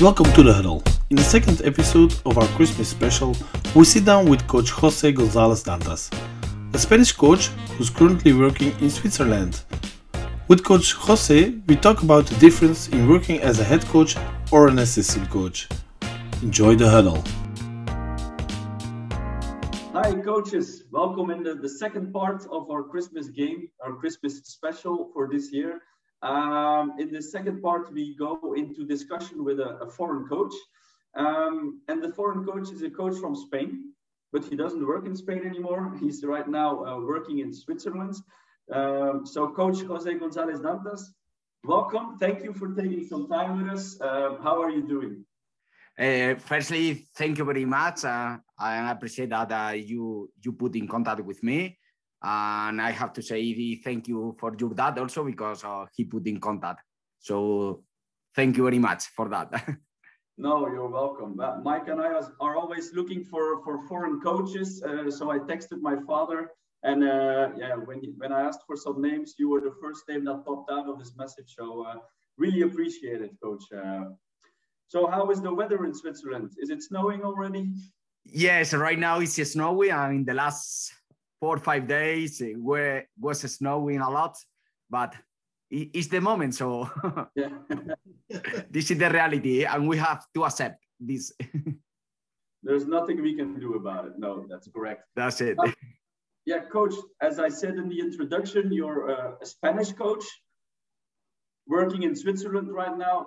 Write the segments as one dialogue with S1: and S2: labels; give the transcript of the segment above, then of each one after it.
S1: Welcome to the Huddle. In the second episode of our Christmas special, we sit down with coach Jose Gonzalez Dantas, a Spanish coach who's currently working in Switzerland. With coach Jose, we talk about the difference in working as a head coach or an assistant coach. Enjoy the Huddle.
S2: Hi, coaches. Welcome in the, the second part of our Christmas game, our Christmas special for this year. Um, in the second part, we go into discussion with a, a foreign coach. Um, and the foreign coach is a coach from Spain, but he doesn't work in Spain anymore. He's right now uh, working in Switzerland. Um, so, Coach Jose Gonzalez Dantas, welcome. Thank you for taking some time with us. Uh, how are you doing?
S3: Uh, firstly, thank you very much. Uh, I appreciate that uh, you you put in contact with me. And I have to say thank you for your dad also because uh, he put in contact. So thank you very much for that.
S2: no, you're welcome. Uh, Mike and I are always looking for, for foreign coaches. Uh, so I texted my father and uh, yeah, when, when I asked for some names, you were the first name that popped out of this message. So uh, really appreciate it, coach. Uh, so how is the weather in Switzerland? Is it snowing already?
S3: Yes, right now it's snowy and in the last four or five days where it was snowing a lot, but it's the moment. So this is the reality, and we have to accept this.
S2: There's nothing we can do about it. No, that's correct.
S3: That's it.
S2: Uh, yeah, coach. As I said in the introduction, you're a Spanish coach working in Switzerland right now.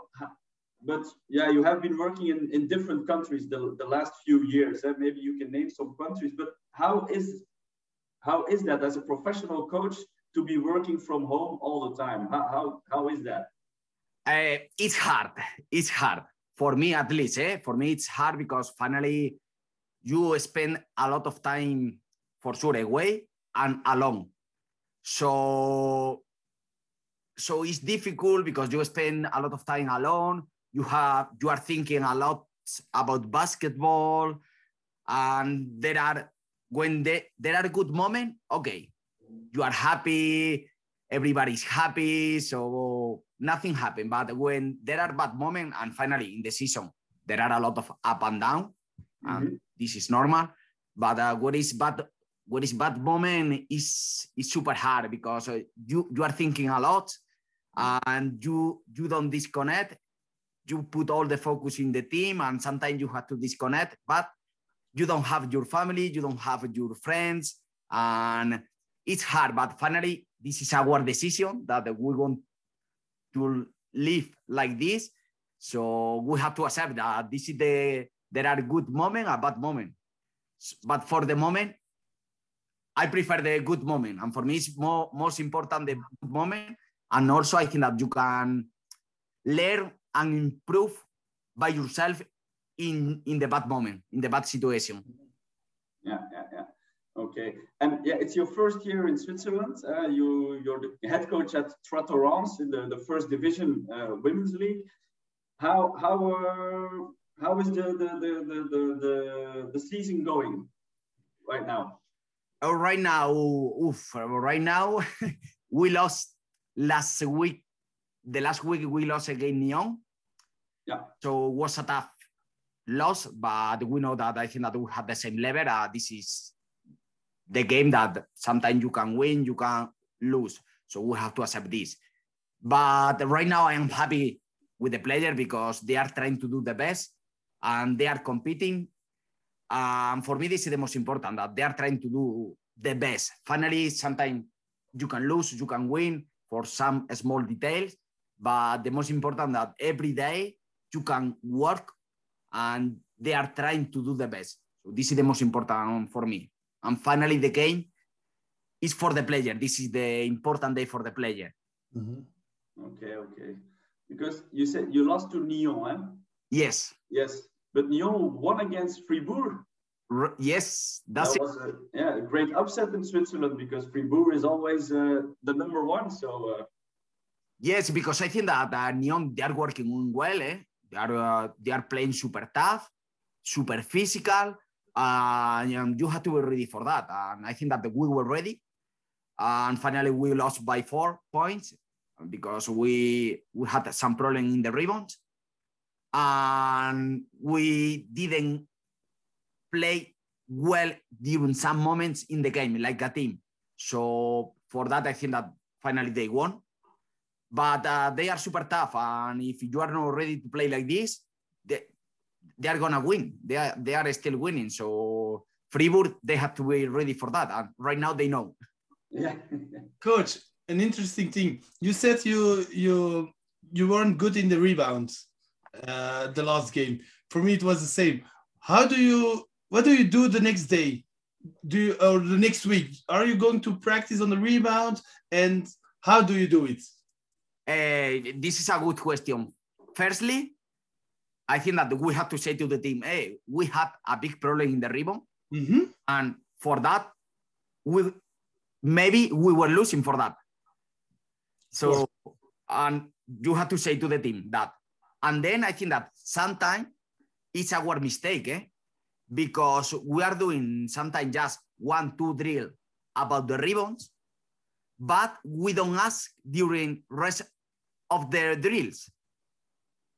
S2: But yeah, you have been working in, in different countries the, the last few years. Eh? Maybe you can name some countries, but how is how is that as a professional coach to be working from home all the time? How, how, how is that?
S3: Uh, it's hard. It's hard for me, at least. Eh? For me, it's hard because finally you spend a lot of time for sure away and alone. So, so it's difficult because you spend a lot of time alone. You have you are thinking a lot about basketball, and there are when they, there are good moments, okay, you are happy, everybody's happy, so nothing happened. But when there are bad moments, and finally in the season, there are a lot of up and down, mm-hmm. and this is normal. But uh, what is bad, what is bad moment is is super hard because uh, you you are thinking a lot, and you you don't disconnect. You put all the focus in the team, and sometimes you have to disconnect. But you don't have your family, you don't have your friends, and it's hard. But finally, this is our decision that we want to live like this. So we have to accept that this is the there are good moment a bad moment. But for the moment, I prefer the good moment. And for me, it's more most important the good moment. And also I think that you can learn and improve by yourself in in the bad moment, in the bad situation.
S2: Yeah, yeah, yeah. Okay, and yeah, it's your first year in Switzerland. Uh, you you're the head coach at Trois in the, the first division uh, women's league. How how uh, how is the the, the the the the season going right now?
S3: Oh, right now, oof, right now, we lost last week. The last week we lost against Nyon.
S2: Yeah.
S3: So it was a tough loss, but we know that I think that we have the same level. Uh, this is the game that sometimes you can win, you can lose. So we have to accept this. But right now, I am happy with the player because they are trying to do the best and they are competing. And um, for me, this is the most important that they are trying to do the best. Finally, sometimes you can lose, you can win for some small details, but the most important that every day you can work and they are trying to do the best. So this is the most important for me. And finally, the game is for the player. This is the important day for the player.
S2: Mm-hmm. Okay, okay. Because you said you lost to Nyon, eh?
S3: Yes.
S2: Yes, but Nyon won against Fribourg.
S3: R- yes, that's
S2: that was a, yeah, a great upset in Switzerland because Fribourg is always uh, the number one. So. Uh...
S3: Yes, because I think that uh, Nyon they are working well. Eh? They are uh, they are playing super tough, super physical, uh, and you have to be ready for that. And I think that we were ready. And finally, we lost by four points because we we had some problem in the rebounds. and we didn't play well during some moments in the game, like a team. So for that, I think that finally they won. But uh, they are super tough, and if you are not ready to play like this, they, they are gonna win. They are they are still winning. So Fribourg, they have to be ready for that, and right now they know.
S2: Yeah,
S1: Coach, an interesting thing. You said you you you weren't good in the rebounds uh, the last game. For me, it was the same. How do you? What do you do the next day? Do you, or the next week? Are you going to practice on the rebound? And how do you do it?
S3: Uh, this is a good question. Firstly, I think that we have to say to the team, hey, we had a big problem in the rebound.
S1: Mm-hmm.
S3: And for that, we maybe we were losing for that. So, and you have to say to the team that. And then I think that sometimes it's our mistake, eh? Because we are doing sometimes just one, two drill about the rebounds, but we don't ask during rest of their drills.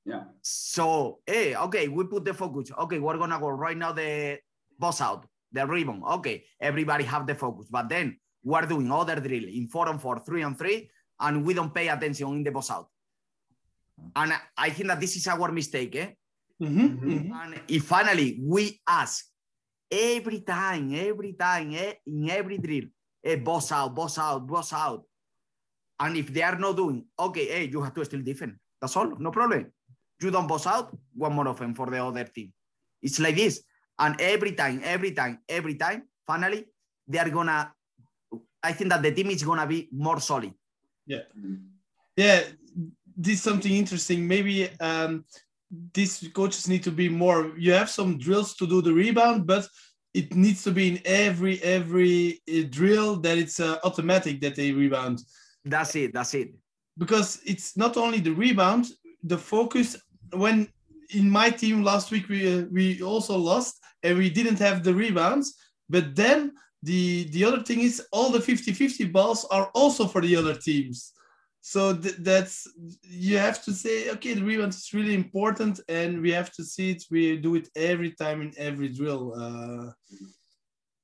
S2: yeah,
S3: So, hey, okay, we put the focus. Okay, we're gonna go right now the boss out, the ribbon. Okay, everybody have the focus. But then we're doing other drill in four and four, three and three, and we don't pay attention in the boss out. And I think that this is our mistake, eh?
S1: Mm-hmm.
S2: Mhm.
S1: Mm-hmm.
S3: And if finally we ask every time, every time, eh, in every drill, eh, boss out, boss out, boss out. And if they are not doing, okay, hey, you have to still defend. That's all, no problem. You don't boss out, one more offense for the other team. It's like this. And every time, every time, every time, finally, they are gonna, I think that the team is gonna be more solid.
S1: Yeah, yeah. this is something interesting. Maybe um, these coaches need to be more. You have some drills to do the rebound, but it needs to be in every every uh, drill that it's uh, automatic that they rebound
S3: That's it, that's it.
S1: because it's not only the rebound. The focus when in my team last week we uh, we also lost and we didn't have the rebounds, but then the the other thing is all the 50-50 balls are also for the other teams so th- that's you have to say okay the rebound is really important and we have to see it we do it every time in every drill uh,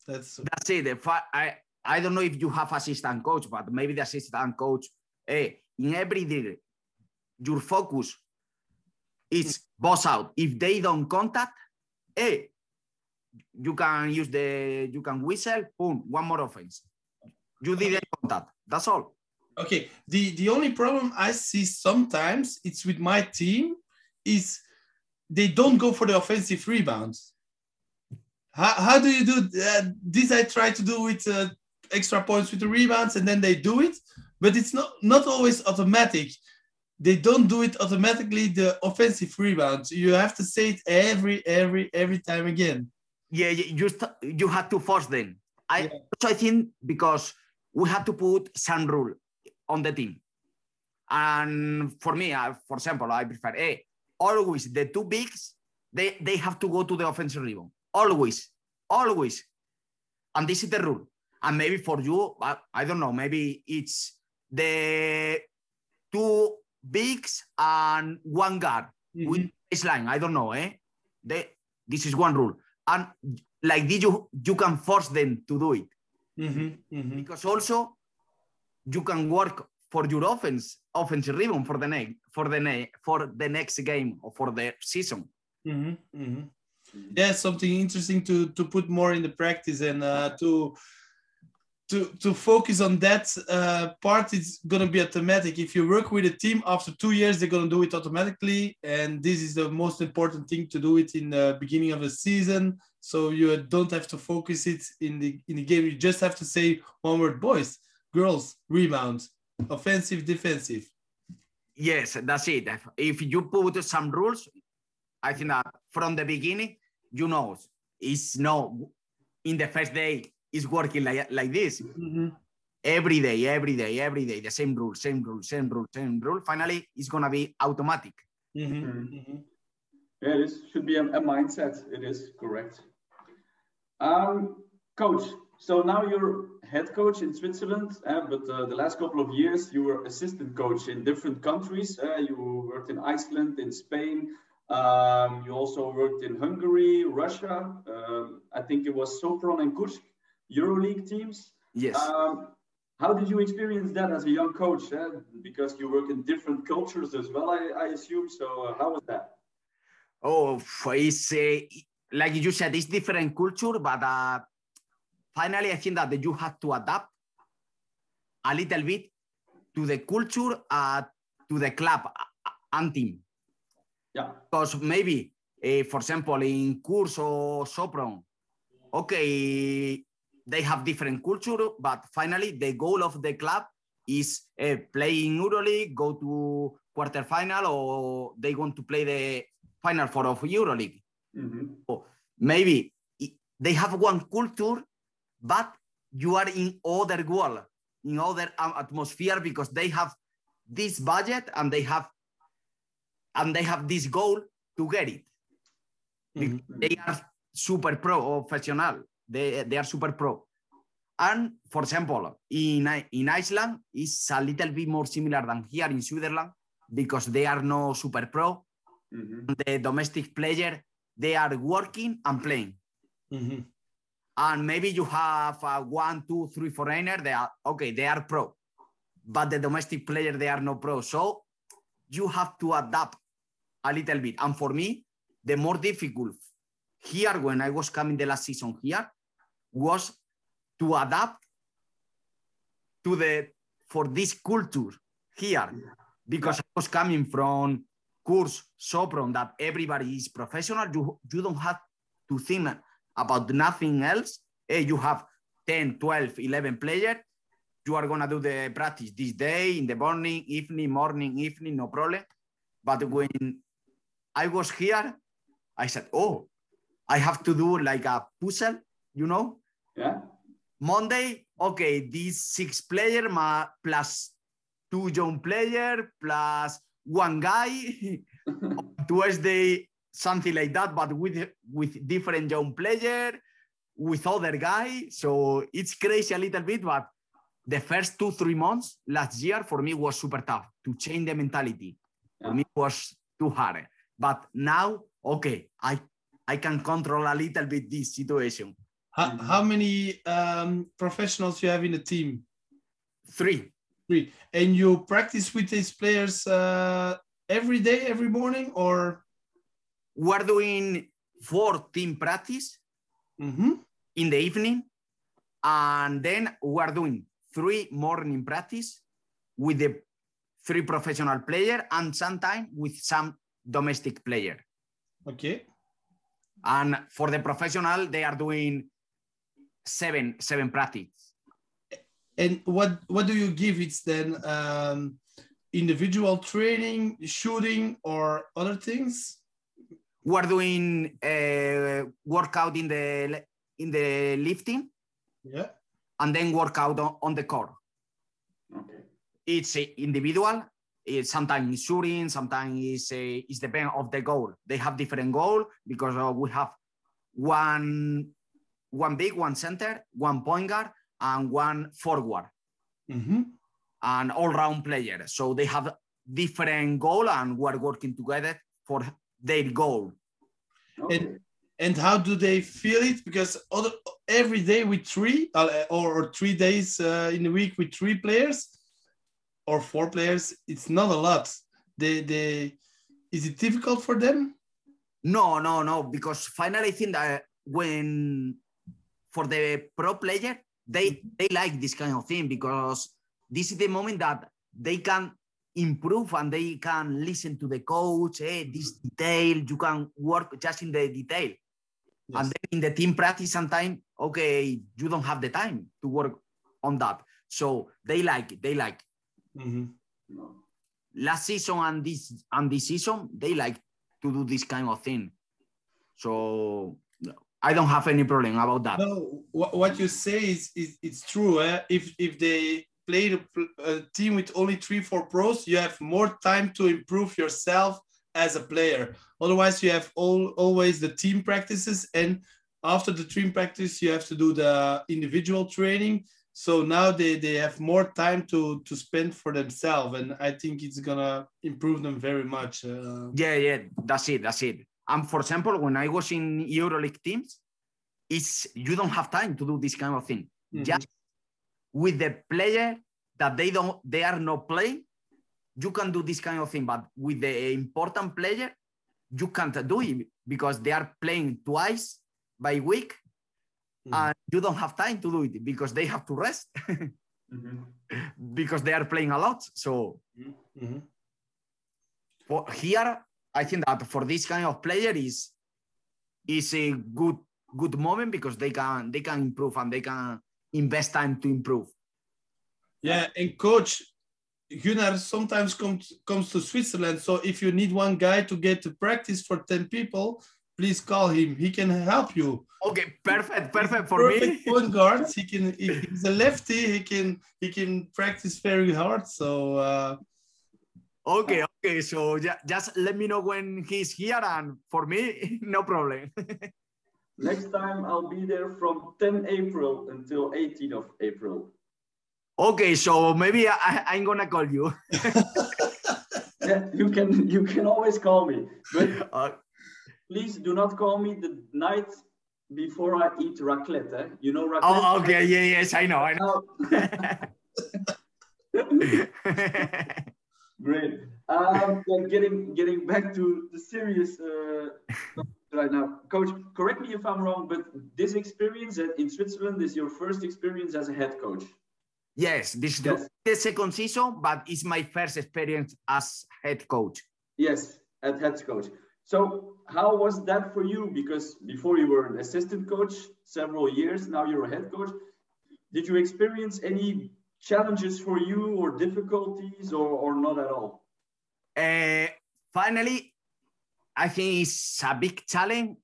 S1: that's
S3: That's it. If I, I, I don't know if you have assistant coach, but maybe the assistant coach, hey, in every drill, your focus is boss out. If they don't contact, hey, you can use the, you can whistle, boom, one more offense. You didn't contact. That's all.
S1: okay the the only problem i see sometimes it's with my team is they don't go for the offensive rebounds how, how do you do uh, this i try to do with uh, extra points with the rebounds and then they do it but it's not not always automatic they don't do it automatically the offensive rebounds you have to say it every every every time again
S3: Yeah, you you, have to force them. I
S1: Yeah.
S3: also I think because we have to put some rule on the team. And for me, I, for example, I prefer hey, always the two bigs, they, they have to go to the offensive rebound. Always, always. And this is the rule. And maybe for you, I, I don't know, maybe it's the two bigs and one guard with baseline. I don't know, eh? They, this is one rule. And like this, you, you can force them to do it
S1: Mhm, mhm.
S3: because also you can work for your offense offensive rebound for the next for the ne- for the next game or for the season.
S1: hmm hmm Yeah, something interesting to to put more in the practice and uh, to to to focus on that uh, part. It's gonna be automatic. If you work with a team after two years, they're gonna do it automatically, and this is the most important thing to do it in the beginning of the season. So you don't have to focus it in the in the game. You just have to say one word: boys, girls, rebound, offensive, defensive.
S3: Yes, that's it. If- If you put some rules, I think that from the beginning, you know, it's no in the first day it's working like, like this.
S1: Mhm.
S3: Every day, every day, every day, the same rule, same rule, same rule, same rule. Finally, it's gonna be automatic.
S1: Mhm.
S2: Mhm.
S1: Mhm.
S2: Yeah, this should be a, a mindset. It is correct. Um, coach, so now you're head coach in Switzerland, uh, but uh, the last couple of years you were assistant coach in different countries. Uh, you worked in Iceland, in Spain. Um, you also worked in Hungary, Russia. Um, I think it was Sopron and Kursk EuroLeague teams.
S3: Yes.
S2: Um, how did you experience that as a young coach? Eh? Because you work in different cultures as well, I, I assume. So uh, how was that?
S3: Oh, it's uh, like you said, it's different culture, but uh, finally, I think that you have to adapt a little bit to the culture, uh, to the club uh, and team.
S2: Yeah.
S3: Because maybe, uh, for example, in Kursk or Sopron, okay, they have different culture, but finally the goal of the club is uh, playing EuroLeague, go to quarterfinal, or they want to play the final four of EuroLeague.
S2: Mm-hmm.
S3: So maybe they have one culture, but you are in other world, in other atmosphere because they have this budget and they have and they have this goal to get it. Mm-hmm. They are super professional. They, they are super pro. And for example, in, in Iceland, it's a little bit more similar than here in Switzerland because they are no super pro. Mm-hmm. The domestic player, they are working and playing.
S1: Mm-hmm.
S3: And maybe you have uh, one, two, three foreigner. They are okay. They are pro, but the domestic player they are no pro. So you have to adapt a little bit. And for me, the more difficult here when I was coming the last season here was to adapt to the for this culture here because I was coming from Kursk Sopron that everybody is professional. You you don't have to think about nothing else. Hey, you have 10, 12, 11 players. You are gonna do the practice this day in the morning, evening, morning, evening, no problem. But when I was here, I said, oh, I have to do like a puzzle, you know?
S2: Yeah.
S3: Monday, okay, these six player ma, plus two young player plus one guy. Tuesday, something like that, but with with different young player, with other guy. So it's crazy a little bit, but the first two three months last year for me was super tough to change the mentality. Yeah. For me was too hard. But now, okay, I I can control a little bit this situation.
S1: How, how many um, professionals you have in the team?
S3: Three.
S1: Three. And you practice with these players uh, every day, every morning, or?
S3: We're doing four team practice
S1: mm-hmm.
S3: in the evening, and then we're doing three morning practice with the three professional player and sometimes with some domestic player.
S1: Okay.
S3: And for the professional, they are doing seven seven practice.
S1: And what what do you give? It's then um, individual training, shooting, or other things.
S3: We're doing a uh, workout in the in the lifting.
S1: Yeah.
S3: And then workout on, on the core.
S2: Okay.
S3: It's individual. It's sometimes shooting, sometimes it's, uh, it's depend of the goal. They have different goal because uh, we have one one big, one center, one point guard, and one forward,
S1: mm-hmm.
S3: an all-round player. So they have different goal, and we're working together for their goal.
S1: And and how do they feel it? Because other, every day with three uh, or, or, three days uh, in a week with three players or four players, it's not a lot. They they is it difficult for them?
S3: No, no, no. Because finally, I think that when for the pro player, they mm-hmm. they like this kind of thing because this is the moment that they can improve and they can listen to the coach. Hey, this detail you can work just in the detail. Yes. And then in the team practice, sometimes okay, you don't have the time to work on that. So they like it. They like.
S1: Mm-hmm.
S3: Last season and this and this season, they like to do this kind of thing. So I don't have any problem about that.
S1: No, what you say is, is it's true. Eh? If if they play a team with only three four pros, you have more time to improve yourself as a player. Otherwise, you have all always the team practices, and after the team practice, you have to do the individual training. so now they they have more time to to spend for themselves and i think it's gonna improve them very much uh,
S3: yeah yeah that's it that's it and for example when i was in euroleague teams it's you don't have time to do this kind of thing
S1: Mhm.
S3: just with the player that they don't they are not playing you can do this kind of thing but with the important player you can't do it because they are playing twice by week
S1: Mhm.
S3: and you don't have time to do it because they have to rest
S2: Mhm.
S3: because they are playing a lot so
S1: Mhm.
S3: for here i think that for this kind of player is is a good good moment because they can they can improve and they can invest time to improve
S1: yeah and coach Gunnar sometimes comes comes to Switzerland. So if you need one guy to get to practice for 10 people, please call him. He can help you.
S3: okay perfect perfect for
S1: Perfect
S3: me
S1: point guard. He can he- he's a lefty. He can he can practice very hard. So uh,
S3: okay okay so just let me know when he's here and for me no problem
S2: Next time I'll be there from 10 April until 18th of April.
S3: okay so maybe I, i'm gonna call you
S2: Yeah, you can you can always call me, but
S3: Uh,
S2: please do not call me the night before I eat raclette. Eh? You know raclette.
S3: oh okay yeah yes i know i know
S2: Great. Um, getting getting back to the serious uh, right now, coach. Correct me if I'm wrong, but this experience in Switzerland is your first experience as a head coach.
S3: yes this is the,
S2: Yes.
S3: the second season but it's my first experience as head coach
S2: Yes, at head coach. So how was that for you? Because before you were an assistant coach several years, now you're a head coach. Did you experience any challenges for you or difficulties or, or not at all?
S3: Uh, finally, I think it's a big challenge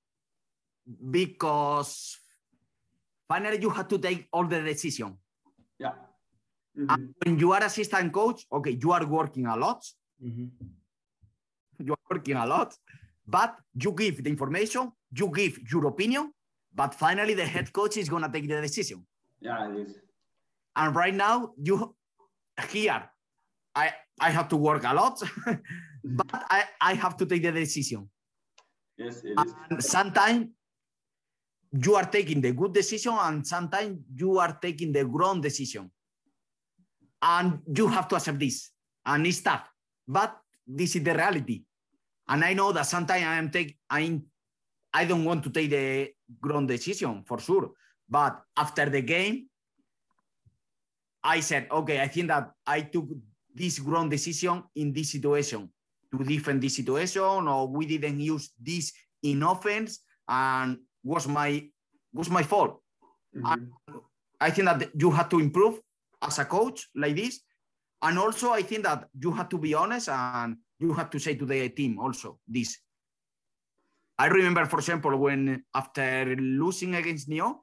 S3: because finally you have to take all the decision.
S2: Yeah. Mhm.
S3: And when you are assistant coach, okay, you are working a lot. You are working a lot, but you give the information, you give your opinion, but finally the head coach is gonna take the decision.
S2: Yeah, it is.
S3: And right now, you here, I I have to work a lot, but I, I have to take the decision.
S2: Yes, it is.
S3: And sometimes you are taking the good decision, and sometimes you are taking the wrong decision. And you have to accept this. And it's tough. But this is the reality. And I know that sometimes I am take I I don't want to take the wrong decision for sure. But after the game, I said, okay, I think that I took this wrong decision in this situation to defend this situation, or we didn't use this in offense, and was my was my fault.
S2: Mhm.
S3: I think that you have to improve as a coach like this, and also I think that you have to be honest and you have to say to the team also this. I remember, for example, when after losing against Nyon,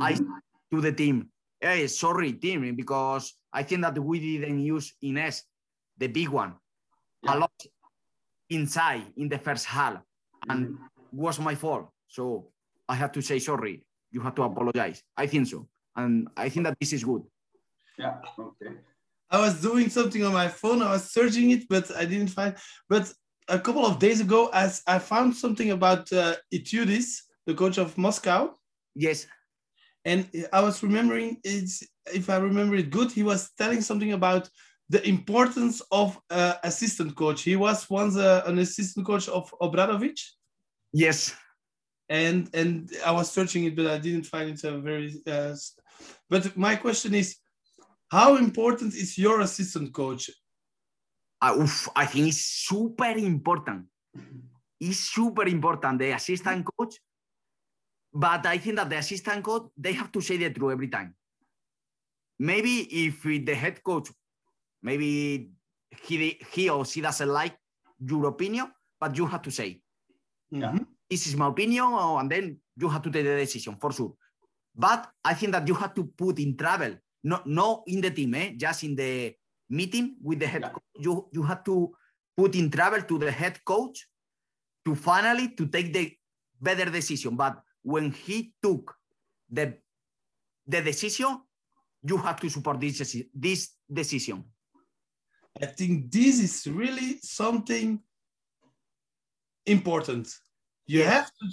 S3: I
S2: Mhm.
S3: to the team, hey, sorry, team, because I think that we didn't use Ines, the big one,
S2: Yeah.
S3: a lot inside in the first half, and
S2: Mhm.
S3: was my fault. So I have to say sorry. You have to apologize. I think so, and I think that this is good.
S2: Yeah, okay.
S1: I was doing something on my phone. I was searching it, but I didn't find. But a couple of days ago, as I found something about uh, Itoudis, the coach of Moscow,
S3: Yes,
S1: and I was remembering it's if I remember it good, he was telling something about the importance of uh, assistant coach. He was once uh, an assistant coach of Obradovic,
S3: yes.
S1: and and I was searching it, but I didn't find it a very. Uh, but my question is, how important is your assistant coach?
S3: Oof, I think it's super important. It's super important, the assistant coach. But I think that the assistant coach, they have to say the truth every time. Maybe if the head coach, maybe he, he or she doesn't like your opinion, but you have to say,
S2: Yeah.
S1: Mhm.
S3: this is my opinion, and then you have to take the decision for sure. But I think that you have to put in travel, not no in the team, eh? just in the meeting with the head
S2: Yeah.
S3: coach. You you have to put in travel to the head coach to finally to take the better decision. But when he took the the decision, you have to support this, this decision.
S1: I think this is really something important. You
S3: Yeah.
S1: have to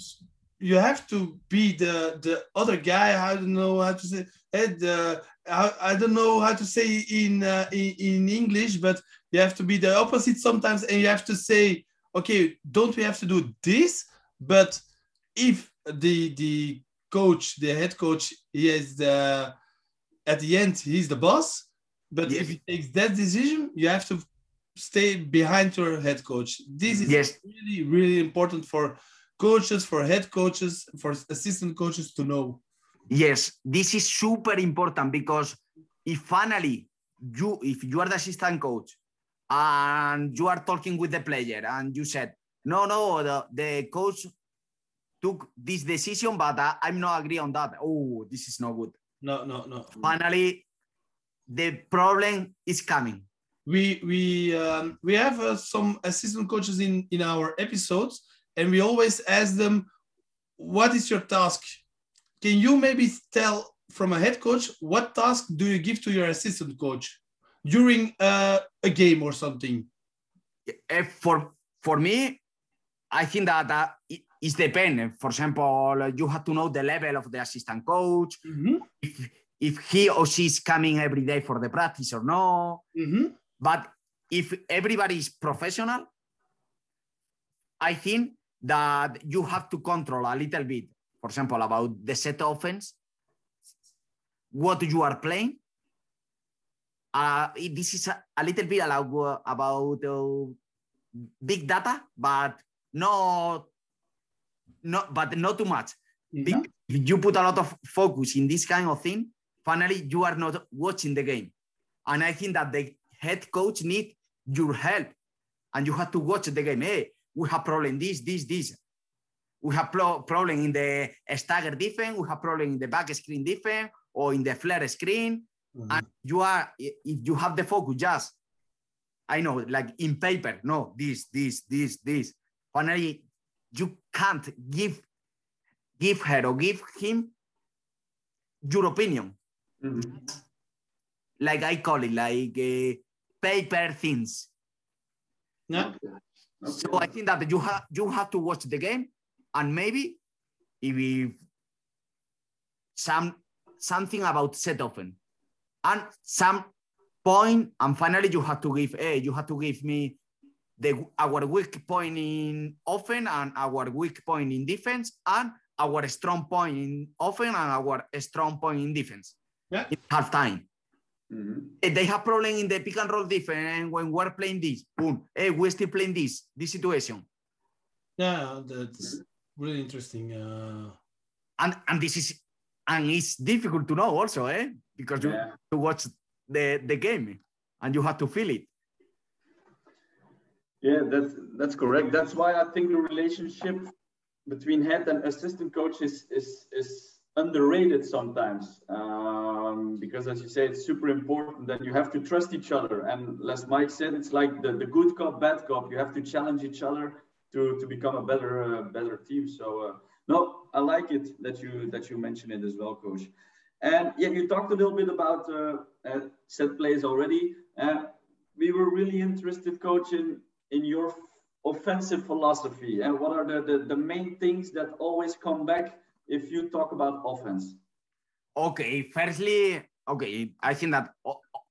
S1: you have to be the the other guy. I don't know how to say it. The I, I don't know how to say in, uh, in in English, but you have to be the opposite sometimes, and you have to say, okay, don't we have to do this? But if the the coach, the head coach, he is the at the end he's the boss. But
S3: Yes.
S1: if he takes that decision, you have to stay behind your head coach. This is
S3: Yes.
S1: really, really important for coaches, for head coaches, for assistant coaches to know.
S3: Yes, this is super important because if finally you, if you are the assistant coach and you are talking with the player and you said, no, no, the, the coach took this decision, but I, I'm not agree on that. Oh, this is not good.
S1: No, no, no.
S3: Finally, the problem is coming.
S1: We we um, we have uh, some assistant coaches in in our episodes, and we always ask them, "What is your task?" Can you maybe tell from a head coach what task do you give to your assistant coach during uh, a game or something?
S3: Eh, for for me, I think that uh, it, it's depend. For example, you have to know the level of the assistant coach.
S1: Mhm,
S3: If, if he or she is coming every day for the practice or no.
S1: mhm.
S3: But if everybody is professional, I think that you have to control a little bit. For example, about the set offense, what you are playing. Uh, this is a, a little bit about, about uh, big data, but no, no, but not too much. Be- If you put a lot of focus in this kind of thing, finally you are not watching the game. And I think that the head coach need your help, and you have to watch the game. Hey, we have problem this, this, this. We have pro- problem in the stagger defense. We have problem in the back screen defense or in the flare screen.
S1: Mhm.
S3: And you are, if you have the focus, just I know, like in paper, no, this, this, this, this. Finally, you can't give give her or give him your opinion.
S2: Mhm.
S3: Like I call it, like uh, paper things.
S1: Yeah.
S3: So I think that you have you have to watch the game, and maybe if if some something about set often, and some point, and finally you have to give. Hey, you have to give me the our weak point in often and our weak point in defense and our strong point in often and our strong point in defense.
S1: Yeah.
S3: In half time.
S2: Mhm.
S3: Eh, they have problem in the pick and roll defense and when we're playing this boom hey we're still playing this this situation
S1: Yeah, that's really interesting. Uh,
S3: and and this is and it's difficult to know also eh because you
S2: Yeah.
S3: have to watch the the game and you have to feel it
S2: Yeah, that's that's correct. That's why I think the relationship between head and assistant coach is is, is underrated sometimes. Um, because as you say, it's super important that you have to trust each other. And as Mike said, it's like the, the good cop, bad cop. You have to challenge each other to, to become a better uh, better team. So uh, no, I like it that you that you mentioned it as well, coach. And yeah, you talked a little bit about uh, uh, set plays already. Uh, we were really interested, coach, in in your offensive philosophy? And what are the, the, the main things that always come back if you talk about offense?
S3: Okay firstly okay i think that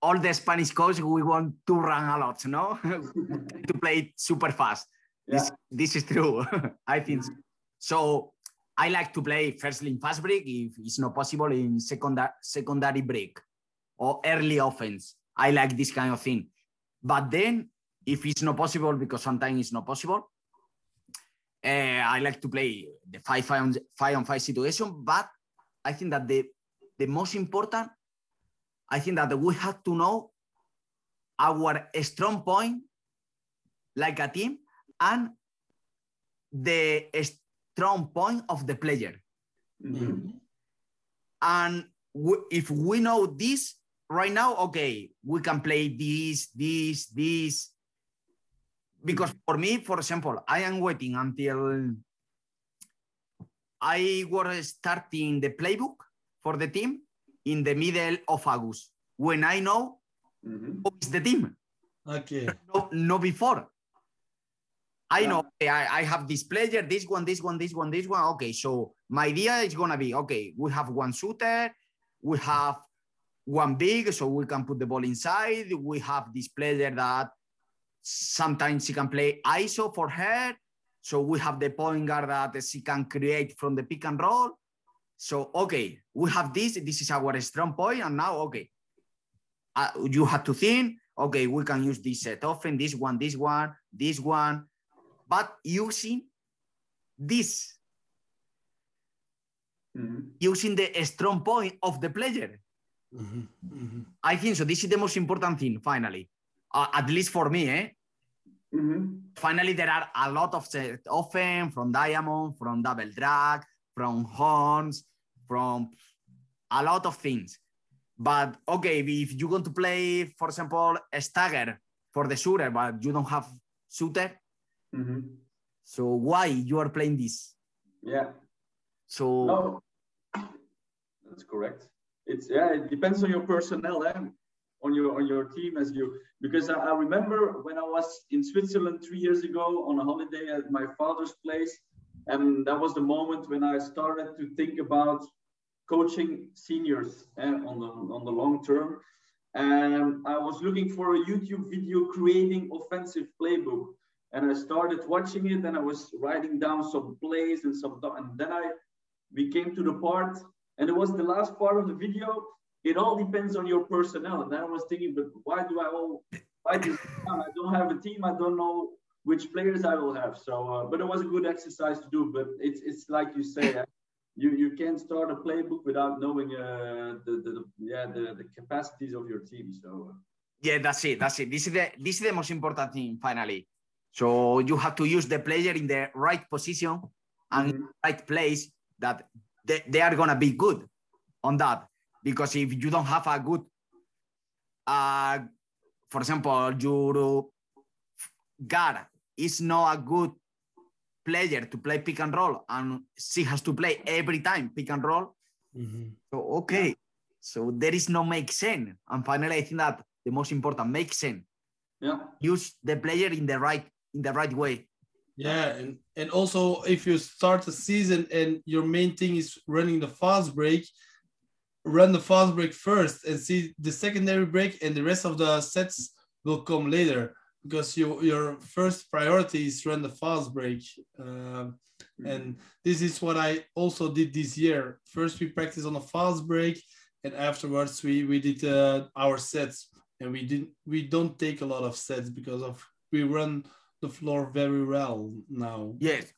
S3: all the spanish coach we want to run a lot no? To play super fast. This, this is true i think so. so i like to play firstly in fast break if it's not possible in secondary secondary break or early offense. I like this kind of thing. But then if it's not possible because sometimes it's not possible uh, i like to play the five five on five, on five situation but i think that the the most important i think that we have to know our strong point like a team and the strong point of the player
S2: Mhm.
S3: and w- if we know this right now okay we can play this this this because for me for example i am waiting until i was starting the playbook for the team in the middle of August when I know
S2: Mhm.
S3: who is the team.
S1: Okay.
S3: No, no before. I
S2: Yeah.
S3: know okay, I, I have this player, this one, this one, this one, this one. Okay, so my idea is gonna be okay, we have one shooter, we have one big, so we can put the ball inside. We have this player that sometimes she can play ISO for her. So we have the point guard that she can create from the pick and roll. So okay, we have this. This is our strong point. point, and now okay, uh, you have to think. Okay, we can use this set often. This one, this one, this one, but using this,
S2: Mhm.
S3: using the strong point of the player.
S1: Mhm, mhm.
S3: I think so. This is the most important thing. Finally, uh, at least for me, eh?
S2: Mhm.
S3: finally there are a lot of often from diamond from double drag from horns from a lot of things but okay if you want to play for example a stagger for the shooter but you don't have shooter
S2: Mhm.
S3: so why you are playing this
S2: Yeah.
S3: so
S2: No, that's correct. It's yeah, it depends on your personnel, eh? On your on your team as you because I, I remember when I was in Switzerland three years ago on a holiday at my father's place, and that was the moment when I started to think about coaching seniors eh, on the on the long term. And I was looking for a YouTube video creating offensive playbook. And I started watching it and I was writing down some plays and some and then I we came to the part, and it was the last part of the video. It all depends on your personnel. And then I was thinking, but why do I all why do I don't have a team. I don't know which players I will have. So, uh, but it was a good exercise to do. But it's it's like you say, uh, you you can't start a playbook without knowing uh, the, the the yeah the the capacities of your team. So. uh,
S3: yeah that's it that's it this is the this is the most important thing finally so you have to use the player in the right position and
S2: Mhm.
S3: right place that they, they are gonna be good on that. Because if you don't have a good, uh, for example, your guard is not a good player to play pick and roll, and she has to play every time pick and roll.
S1: Mhm.
S3: So okay, so there is no make sense. And finally, I think that the most important make sense.
S2: Yeah.
S3: Use the player in the right in the right way.
S1: Yeah, and, and also if you start a season and your main thing is running the fast break, run the fast break first and see the secondary break and the rest of the sets will come later because you, your first priority is run the fast break. Um, and this is what I also did this year. First we practiced on a fast break and afterwards we, we did uh, our sets and we didn't we don't take a lot of sets because of we run the floor very well now.
S3: Yes,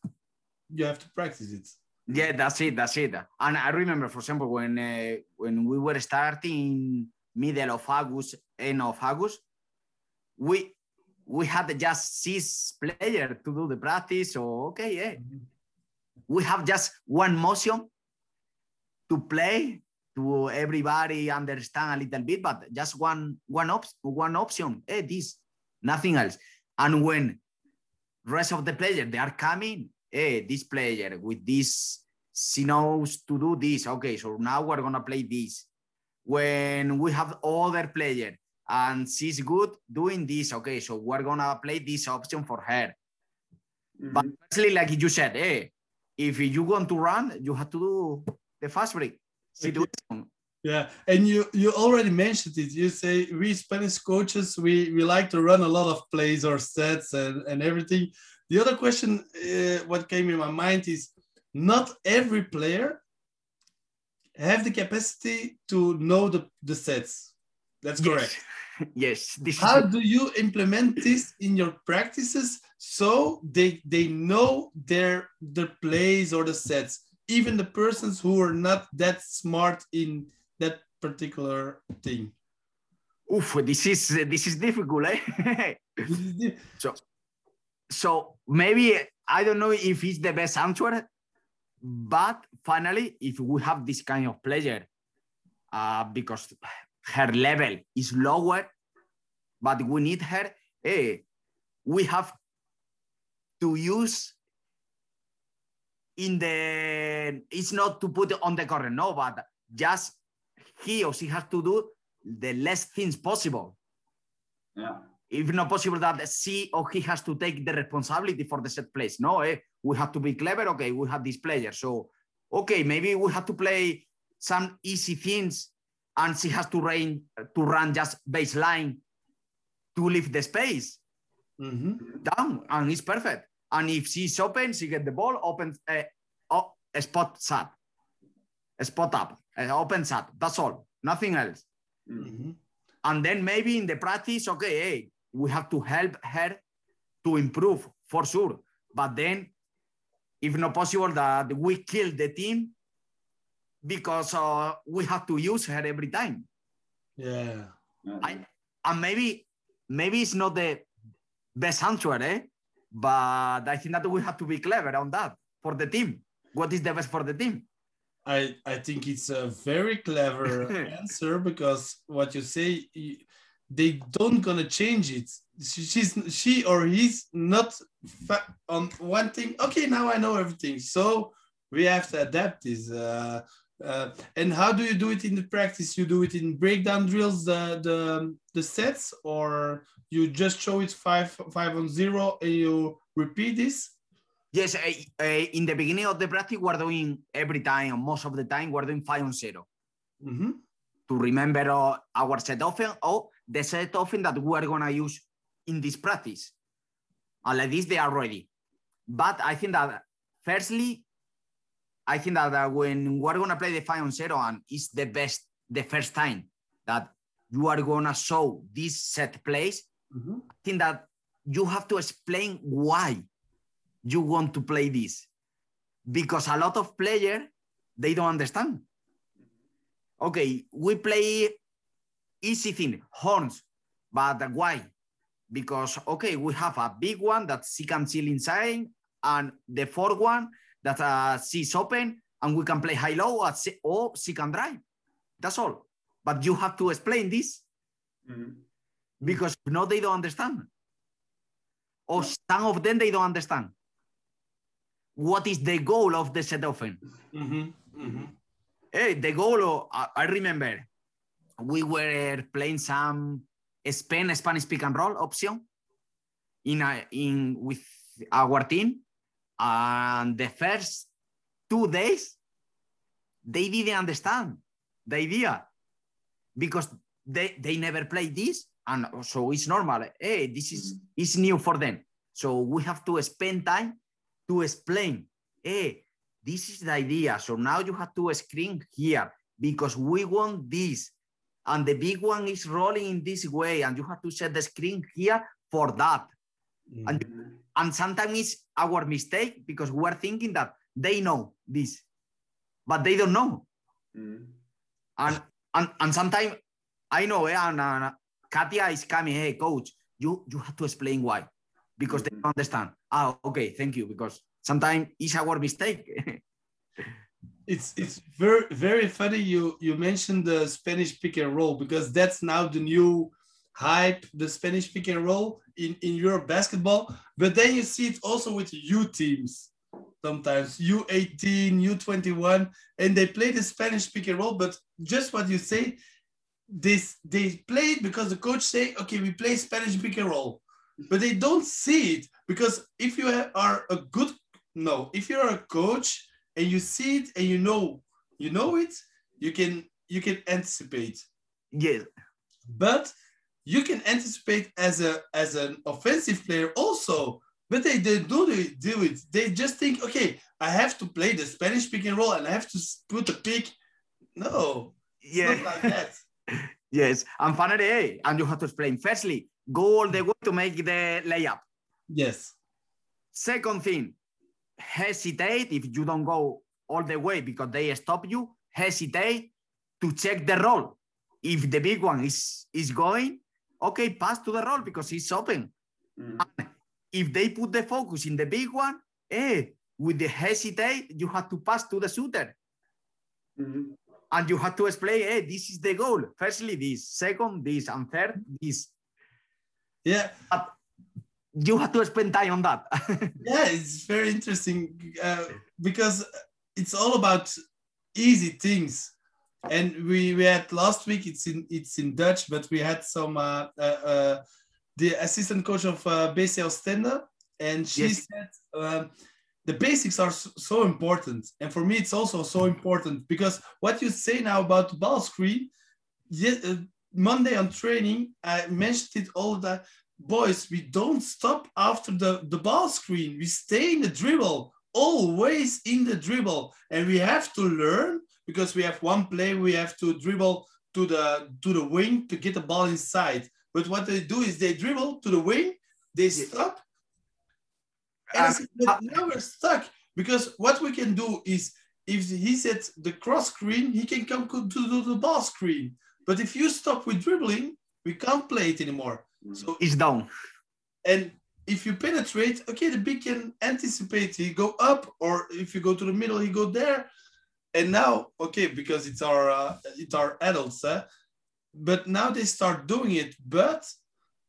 S1: You have to practice it.
S3: Yeah, that's it. That's it. And I remember, for example, when uh, when we were starting middle of August, end of August, we we had just six players to do the practice. So okay, yeah, we have just one motion to play to everybody understand a little bit, but just one one op- one option. Hey, this, nothing else. And when rest of the players they are coming, hey, this player with this, she knows to do this. Okay, so now we're gonna play this. When we have other player and she's good doing this, okay, so we're gonna play this option for her. But
S2: Mhm.
S3: actually, like you said, hey, if you want to run, you have to do the fast break situation.
S1: Yeah, and you you already mentioned it. You say we Spanish coaches we we like to run a lot of plays or sets and and everything. The other question, uh, what came in my mind is not every player have the capacity to know the the sets. That's correct.
S3: Yes, yes. This
S1: How do you implement this in your practices so they they know their the plays or the sets, even the persons who are not that smart in that particular thing?
S3: oof, this is this is difficult, eh? so maybe I don't know if it's the best answer, but finally, if we have this kind of player, uh, because her level is lower, but we need her, eh, we have to use in the it's not to put on the corner, no, but just he or she has to do the less things possible.
S2: Yeah.
S3: If not possible that she or he has to take the responsibility for the set place. No, eh? we have to be clever. Okay, we have this player. So, okay, maybe we have to play some easy things and she has to run, to run just baseline to leave the space
S1: Mm-hmm.
S3: down and it's perfect. And if she's open, she get the ball, open, uh, oh, a spot shot, a spot up, uh, open shot. That's all, nothing else.
S2: Mm.
S1: Mm-hmm.
S3: And then maybe in the practice, okay, hey, we have to help her to improve for sure. But then, if not possible, that we kill the team because uh, we have to use her every time.
S1: Yeah.
S3: I, and maybe maybe it's not the best answer, eh? But I think that we have to be clever on that for the team. What is the best for the team?
S1: I I think it's a very clever answer because what you say they don't gonna change it. She, she's she or he's not fa- on one thing. Okay, now I know everything. So we have to adapt this. Uh, uh, and how do you do it in the practice? You do it in breakdown drills, the the the sets, or you just show it five five on zero and you repeat this.
S3: Yes, uh, uh, in the beginning of the practice, we're doing every time, or most of the time, we're doing five on zero
S1: Mm-hmm.
S3: to remember uh, our set often or the set often that we are gonna use in this practice. And like this, they are ready. But I think that firstly, I think that uh, when we're gonna play the five on zero and it's the best the first time that you are gonna show this set plays,
S1: Mm-hmm.
S3: I think that you have to explain why you want to play this. Because a lot of players, they don't understand. Okay, we play easy thing, horns, but why? Because, okay, we have a big one that she can seal inside, and the fourth one that uh, she's open, and we can play high-low, or she, can drive. That's all. But you have to explain this
S2: Mm.
S3: because no, they don't understand. Or some of them, they don't understand. What is the goal of the set often?
S1: Mm-hmm. Mm-hmm.
S3: Hey, the goal, of, I, I remember we were playing some Spain Spanish pick and roll option in a, in with our team, and the first two days they didn't understand the idea because they they never played this, and so it's normal. Hey, this is is new for them, so we have to spend time to explain. Hey, this is the idea. So now you have to screen here because we want this. And the big one is rolling in this way, and you have to set the screen here for that. And, and sometimes it's our mistake because we're thinking that they know this, but they don't know.
S2: Mm.
S3: And and, and sometimes I know, eh, and, uh, Katia is coming, hey, coach, you, you have to explain why because they
S2: Mhm.
S3: don't understand. Ah, okay, thank you, because sometimes it's our mistake.
S1: it's it's very very funny you you mentioned the spanish pick and roll because that's now the new hype the spanish pick and roll in in europe basketball. But then you see it also with u teams sometimes u18 u21 and they play the spanish pick and roll. But just what you say this they play it because the coach say okay we play spanish pick and roll. But they don't see it because if you are a good no if you're a coach and you see it and you know you know it you can you can anticipate
S3: yeah
S1: but you can anticipate as a as an offensive player also but they, they don't do it, they just think okay i have to play the spanish pick and roll and i have to put the pick no
S3: yeah.
S1: like that
S3: Yes, and finally, and you have to explain. Firstly, go all the way to make the layup.
S1: yes
S3: Second thing, hesitate if you don't go all the way because they stop you. Hesitate to check the roll. If the big one is is going, okay, pass to the roll because it's open.
S2: Mm.
S3: If they put the focus in the big one, eh, with the hesitate, you have to pass to the shooter.
S2: Mm.
S3: And you have to explain, hey, this is the goal. Firstly, this. Second, this. And third, this.
S1: yeah
S3: you have to spend time on that.
S1: yeah it's very interesting uh, because it's all about easy things and we we had last week. It's in it's in Dutch, but we had some uh, uh, uh the assistant coach of uh, BC and she yes. said um, the basics are so important. And for me, it's also so important because what you say now about the ball screen, yes, uh, Monday on training, I mentioned it all the boys, we don't stop after the, the ball screen. We stay in the dribble, always in the dribble. And we have to learn because we have one play, we have to dribble to the to the wing to get the ball inside. But what they do is they dribble to the wing, they stop, and said, uh, now we're stuck because what we can do is if he said the cross screen, he can come to the ball screen. But if you stop with dribbling, we can't play it anymore.
S3: So it's down.
S1: And if you penetrate, okay, the big can anticipate. He go up, or if you go to the middle, he go there. And now, okay, because it's our uh, it's our adults, eh? but now they start doing it. But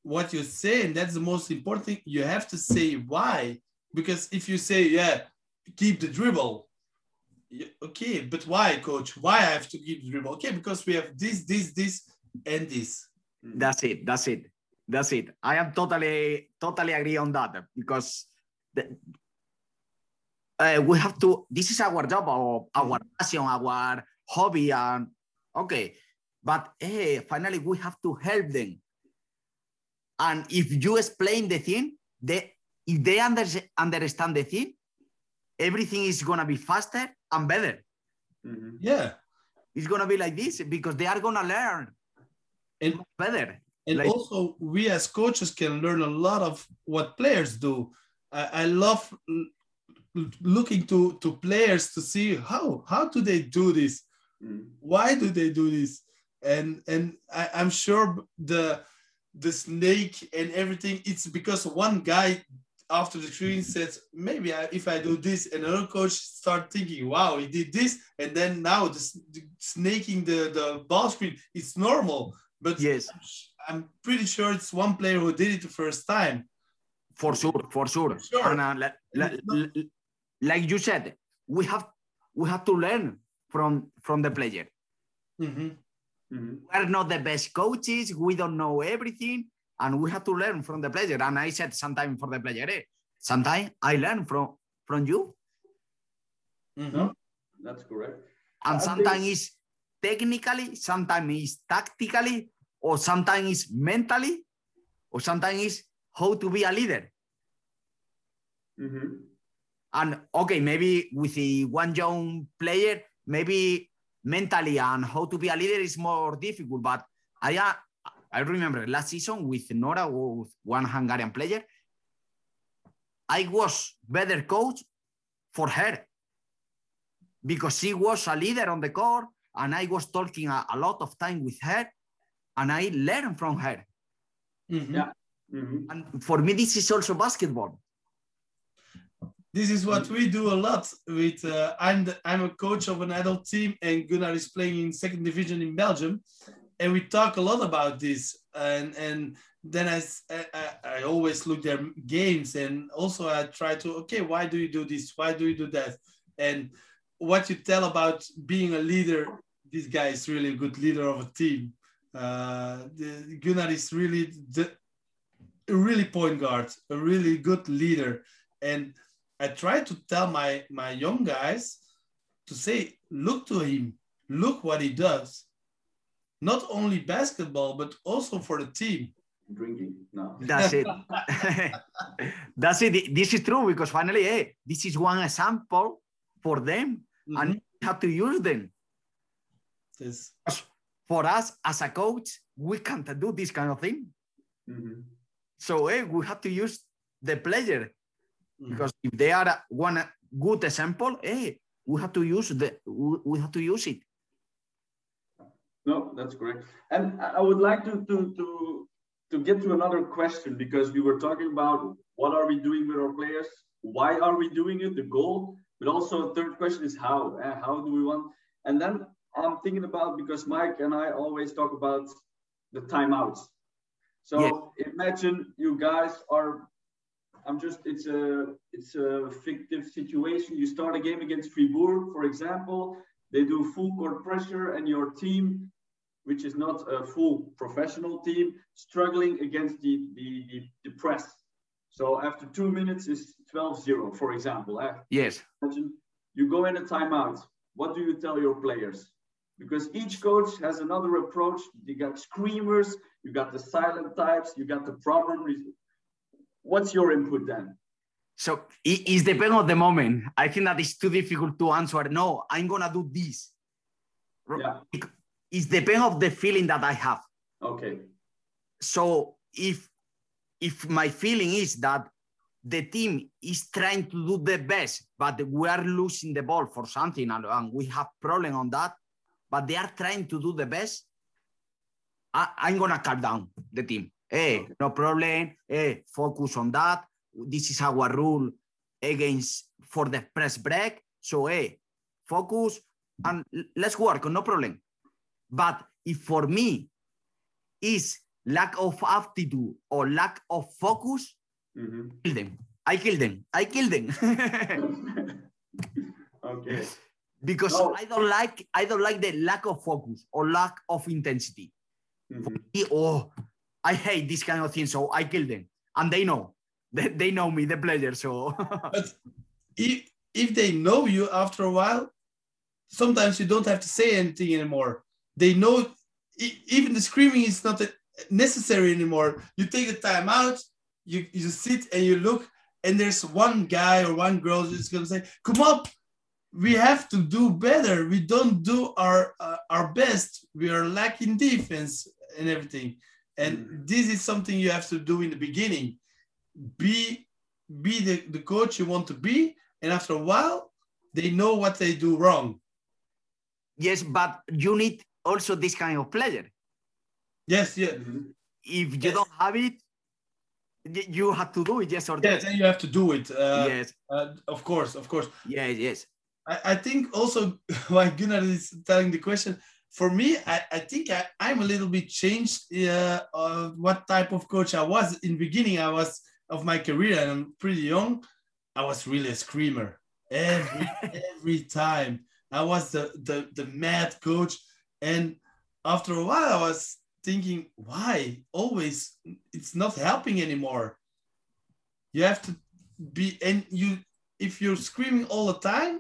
S1: what you say, and that's the most important thing, you have to say why. Because if you say, yeah, keep the dribble, okay, but why, coach? Why I have to keep the dribble? Okay, because we have this, this, this, and this.
S3: That's it. That's it. That's it. I am totally, totally agree on that because the, uh, we have to. This is our job, our, our passion, our hobby, and okay. But hey, finally, we have to help them. And if you explain the thing, they if they under, understand the thing, everything is gonna be faster and better.
S1: Mm-hmm. Yeah,
S3: it's gonna be like this because they are gonna learn and better.
S1: And like, also, we as coaches can learn a lot of what players do. I, I love looking to to players to see how how do they do this, mm. why do they do this, and and I, I'm sure the the snake and everything. It's because one guy after the screen says maybe I, if I do this, and another coach start thinking, wow, he did this, and then now the, the snaking the the ball screen, it's normal. But
S3: yes,
S1: I'm, I'm, pretty sure it's one player who did it the first time.
S3: For sure, for sure. Sure. And, uh, like, like, like you said, we have we have to learn from from the player. Mm-hmm. Mm-hmm. We're not the best coaches. We don't know everything, and we have to learn from the player. And I said sometimes for the player, eh, sometimes I learn from from you.
S2: Mm-hmm. that's correct.
S3: And sometimes it's technically, sometimes it's tactically, or sometimes it's mentally, or sometimes it's how to be a leader. Mm-hmm. And okay, maybe with the one young player, maybe mentally and how to be a leader is more difficult. But I, uh, I remember last season with Nora, with one Hungarian player, I was better coach for her because she was a leader on the court and I was talking a, a lot of time with her and I learned from her.
S2: Mm-hmm. Yeah. Mm-hmm.
S3: And for me, this is also basketball
S1: this is what we do a lot with uh, I'm the, I'm a coach of an adult team and Gunnar is playing in second division in Belgium and we talk a lot about this and and then I, I, I always look their games and also I try to okay why do you do this why do you do that and what you tell about being a leader this guy is really a good leader of a team uh, the, Gunnar is really the a really point guard a really good leader and I try to tell my my young guys to say, look to him, look what he does. Not only basketball, but also for the team.
S2: Drinking, no.
S3: That's it. That's it. This is true because finally, hey, this is one example for them, mm-hmm. and you have to use them.
S1: Yes.
S3: For us as a coach, we can't do this kind of thing. Mm-hmm. So hey, we have to use the player Mm. because if they are one good example, hey, eh, we have to use the we have to use it.
S2: No, that's correct. And I would like to to to to get to another question because we were talking about what are we doing with our players, why are we doing it, the goal, but also a third question is how. Uh, how do we want? And then I'm thinking about because Mike and I always talk about the timeouts. So yes. imagine you guys are I'm just it's a it's a fictive situation. You start a game against Fribourg, for example. they do full court pressure, and your team, which is not a full professional team, struggling against the, the, the, the press. So after two minutes is 12-0, for example. Eh?
S3: Yes.
S2: Imagine you go in a timeout. What do you tell your players? Because each coach has another approach. You got screamers, you got the silent types, you got the problem. What's your input then?
S3: So it, it depends on the moment. I think that it's too difficult to answer. No, I'm gonna do this.
S2: Yeah.
S3: It, it depends of the feeling that I have.
S2: Okay.
S3: So if if my feeling is that the team is trying to do the best, but we are losing the ball for something and, and we have problem on that, but they are trying to do the best, I, am gonna calm down the team. Hey, okay. no problem. Hey, focus on that. This is our rule against for the press break. So hey, focus and let's work. No problem. But if for me is lack of aptitude or lack of focus, mm-hmm. kill them. I kill them. I kill them.
S2: okay.
S3: Because no. I don't like I don't like the lack of focus or lack of intensity. Mm-hmm. Me, oh, I hate this kind of thing, so I kill them, and they know. They, they know me, the player. So.
S1: but if if they know you after a while, sometimes you don't have to say anything anymore. They know even the screaming is not necessary anymore. You take the time out, you, you sit and you look, and there's one guy or one girl who's gonna say, "Come up, we have to do better. We don't do our uh, our best. We are lacking defense and everything." And mm. this is something you have to do in the beginning. Be be the, the coach you want to be, and after a while, they know what they do wrong.
S3: Yes, but you need also this kind of player
S1: Yes, yeah.
S3: If you yes. don't have it, you have to do it, yes or no.
S1: Yes, and you have to do it. Uh,
S3: yes.
S1: Uh, of course, of course.
S3: Yes, yes.
S1: I, I think also why Gunnar is telling the question, for me, I, I think I, I'm a little bit changed uh, of what type of coach I was. In beginning, I was of my career and I'm pretty young. I was really a screamer every every time. I was the, the the mad coach. And after a while, I was thinking, why always it's not helping anymore. You have to be, and you, if you're screaming all the time,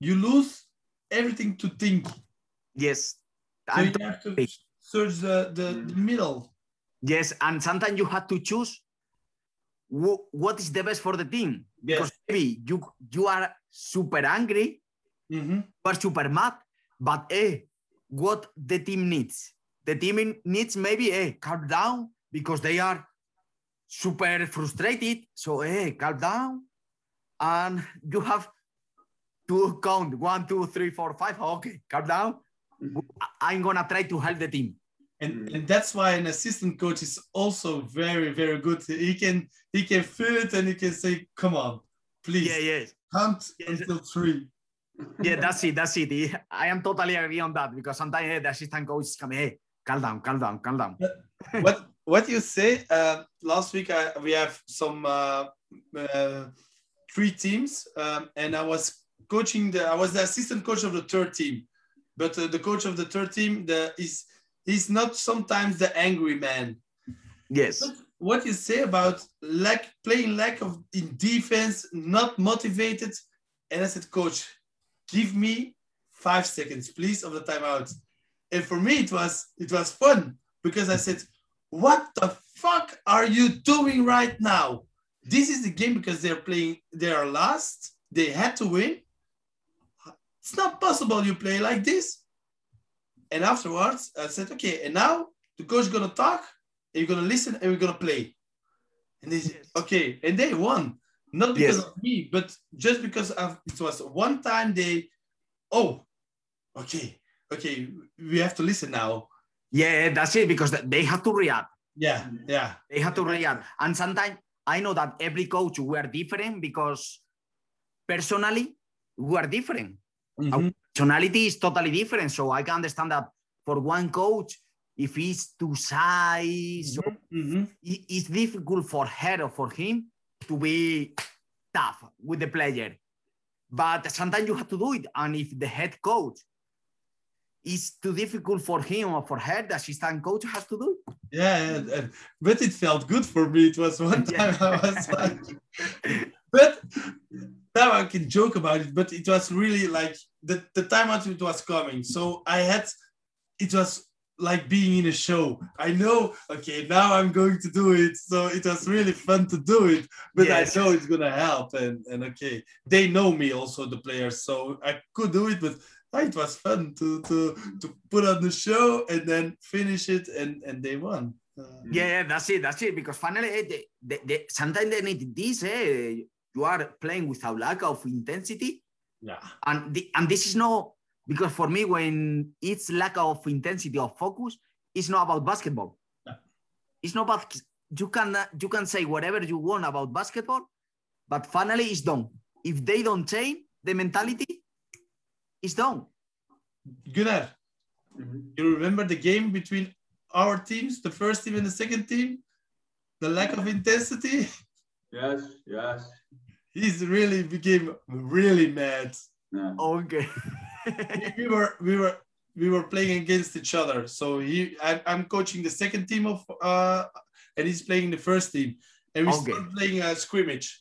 S1: you lose everything to think.
S3: Yes.
S1: So you have to search the, the, the middle.
S3: Yes, and sometimes you have to choose what is the best for the team.
S1: Yes.
S3: Because maybe you you are super angry,
S1: mm-hmm.
S3: you are super mad, but eh, what the team needs the team needs maybe a eh, calm down because they are super frustrated. So hey, calm down, and you have to count one, two, three, four, five. Okay, calm down. I'm gonna try to help the team.
S1: And, and that's why an assistant coach is also very, very good. He can he can feel it and he can say, "Come on, please,
S3: yeah, yes.
S1: count yes. until three
S3: yeah, that's it. That's it. I am totally agree on that because sometimes hey, the assistant coach is coming, hey, calm down, calm down, calm down.
S1: what what you say? Uh, last week I, we have some uh, uh, three teams, um, and I was coaching the. I was the assistant coach of the third team, but uh, the coach of the third team the is he's not sometimes the angry man.
S3: Yes.
S1: But what you say about lack playing lack of in defense, not motivated, and I said, coach, give me five seconds, please, of the timeout and for me it was it was fun because i said what the fuck are you doing right now this is the game because they're playing they are last they had to win it's not possible you play like this and afterwards i said okay and now the coach is gonna talk and you're gonna listen and we're gonna play and they said okay and they won not because yes. of me but just because of it was one time they oh okay okay, we have to listen now.
S3: Yeah, that's it because they have to react.
S1: Yeah, yeah.
S3: They have to react. And sometimes I know that every coach we are different because personally we are different. Mm-hmm. Our personality is totally different. So I can understand that for one coach, if he's too shy, so
S1: mm-hmm.
S3: it's difficult for her or for him to be tough with the player. But sometimes you have to do it. And if the head coach it's too difficult for him or for her, the assistant coach has to do.
S1: It. Yeah, but it felt good for me. It was one time I was like, but now I can joke about it, but it was really like the, the time out it was coming. So I had, it was like being in a show. I know, okay, now I'm going to do it. So it was really fun to do it, but yes. I know it's gonna help. And and okay, they know me also, the players, so I could do it, but it was fun to to to put on the show and then finish it and and they won.
S3: Uh, yeah, yeah, that's it, that's it. Because finally, eh, they, they, they, sometimes they need this. Eh? You are playing without lack of intensity.
S1: Yeah.
S3: And the, and this is no because for me, when it's lack of intensity of focus, it's not about basketball. Yeah. It's not about you can you can say whatever you want about basketball, but finally it's done. If they don't change the mentality, it's done.
S1: Gunnar, you remember the game between our teams, the first team and the second team? The lack of intensity?
S2: Yes, yes.
S1: He's really became really mad.
S3: Yeah. Okay.
S1: we were we were we were playing against each other. So he I, am coaching the second team of uh and he's playing the first team. And we okay. start playing a scrimmage.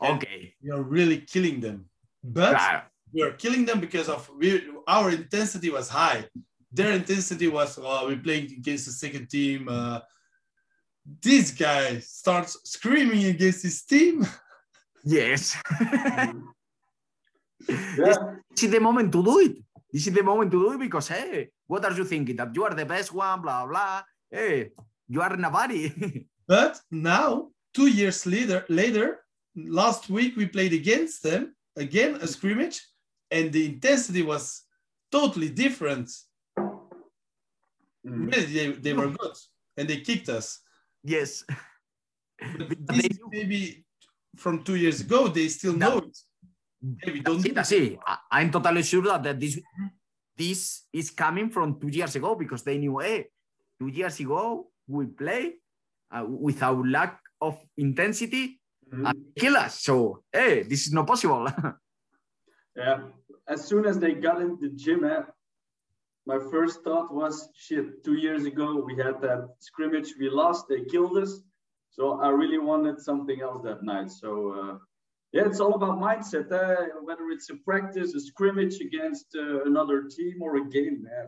S3: Okay.
S1: We are really killing them. But we are killing them because of we our intensity was high. Their intensity was oh, we're playing against the second team. Uh, this guy starts screaming against his team.
S3: Yes. yeah. This is the moment to do it. This is the moment to do it because, hey, what are you thinking? That you are the best one, blah, blah. Hey, you are nobody.
S1: but now, two years later, later, last week we played against them, again, a scrimmage, and the intensity was totally different. Mm. Really, they, they were good and they kicked us.
S3: Yes.
S1: maybe from two years ago, they still know it. Maybe don't
S3: that's, it, that's it. I'm totally sure that this this is coming from two years ago because they knew, hey, two years ago we play uh, without lack of intensity mm-hmm. and kill us. So, hey, this is not possible.
S2: yeah. As soon as they got in the gym, eh, my first thought was, shit, two years ago we had that scrimmage, we lost, they killed us. So I really wanted something else that night. So uh, yeah, it's all about mindset. Uh, whether it's a practice, a scrimmage against uh, another team, or a game, uh,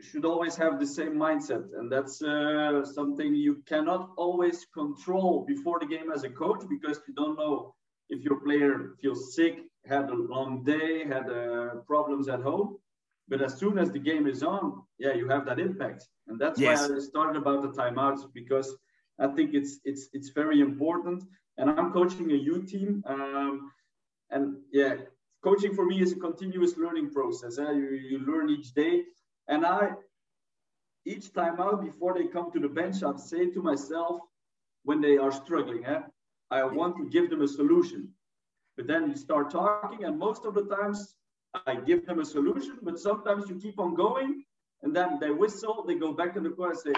S2: should always have the same mindset, and that's uh, something you cannot always control before the game as a coach because you don't know if your player feels sick, had a long day, had uh, problems at home. But as soon as the game is on, yeah, you have that impact, and that's yes. why I started about the timeouts because I think it's it's it's very important and I'm coaching a youth team. Um, and yeah, coaching for me is a continuous learning process. Eh? You, you learn each day. And I, each time out before they come to the bench, I say to myself, when they are struggling, eh? I want to give them a solution. But then you start talking, and most of the times I give them a solution, but sometimes you keep on going, and then they whistle, they go back in the car and say,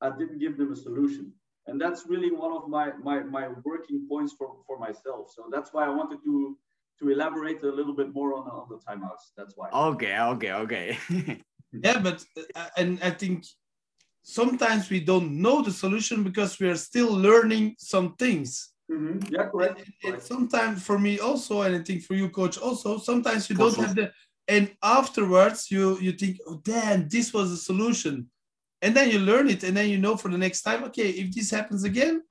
S2: I didn't give them a solution. And that's really one of my my my working points for for myself. So that's why i wanted to to elaborate a little bit more on, on the timeouts. That's why.
S3: Okay okay okay.
S1: Yeah but uh, and i think sometimes we don't know the solution because we are still learning some things
S2: mm-hmm. yeah correct.
S1: And, and sometimes for me also and i think for you coach also sometimes you don't have the and afterwards you you think oh damn this was the solution and then you learn it and then you know for the next time okay if this happens again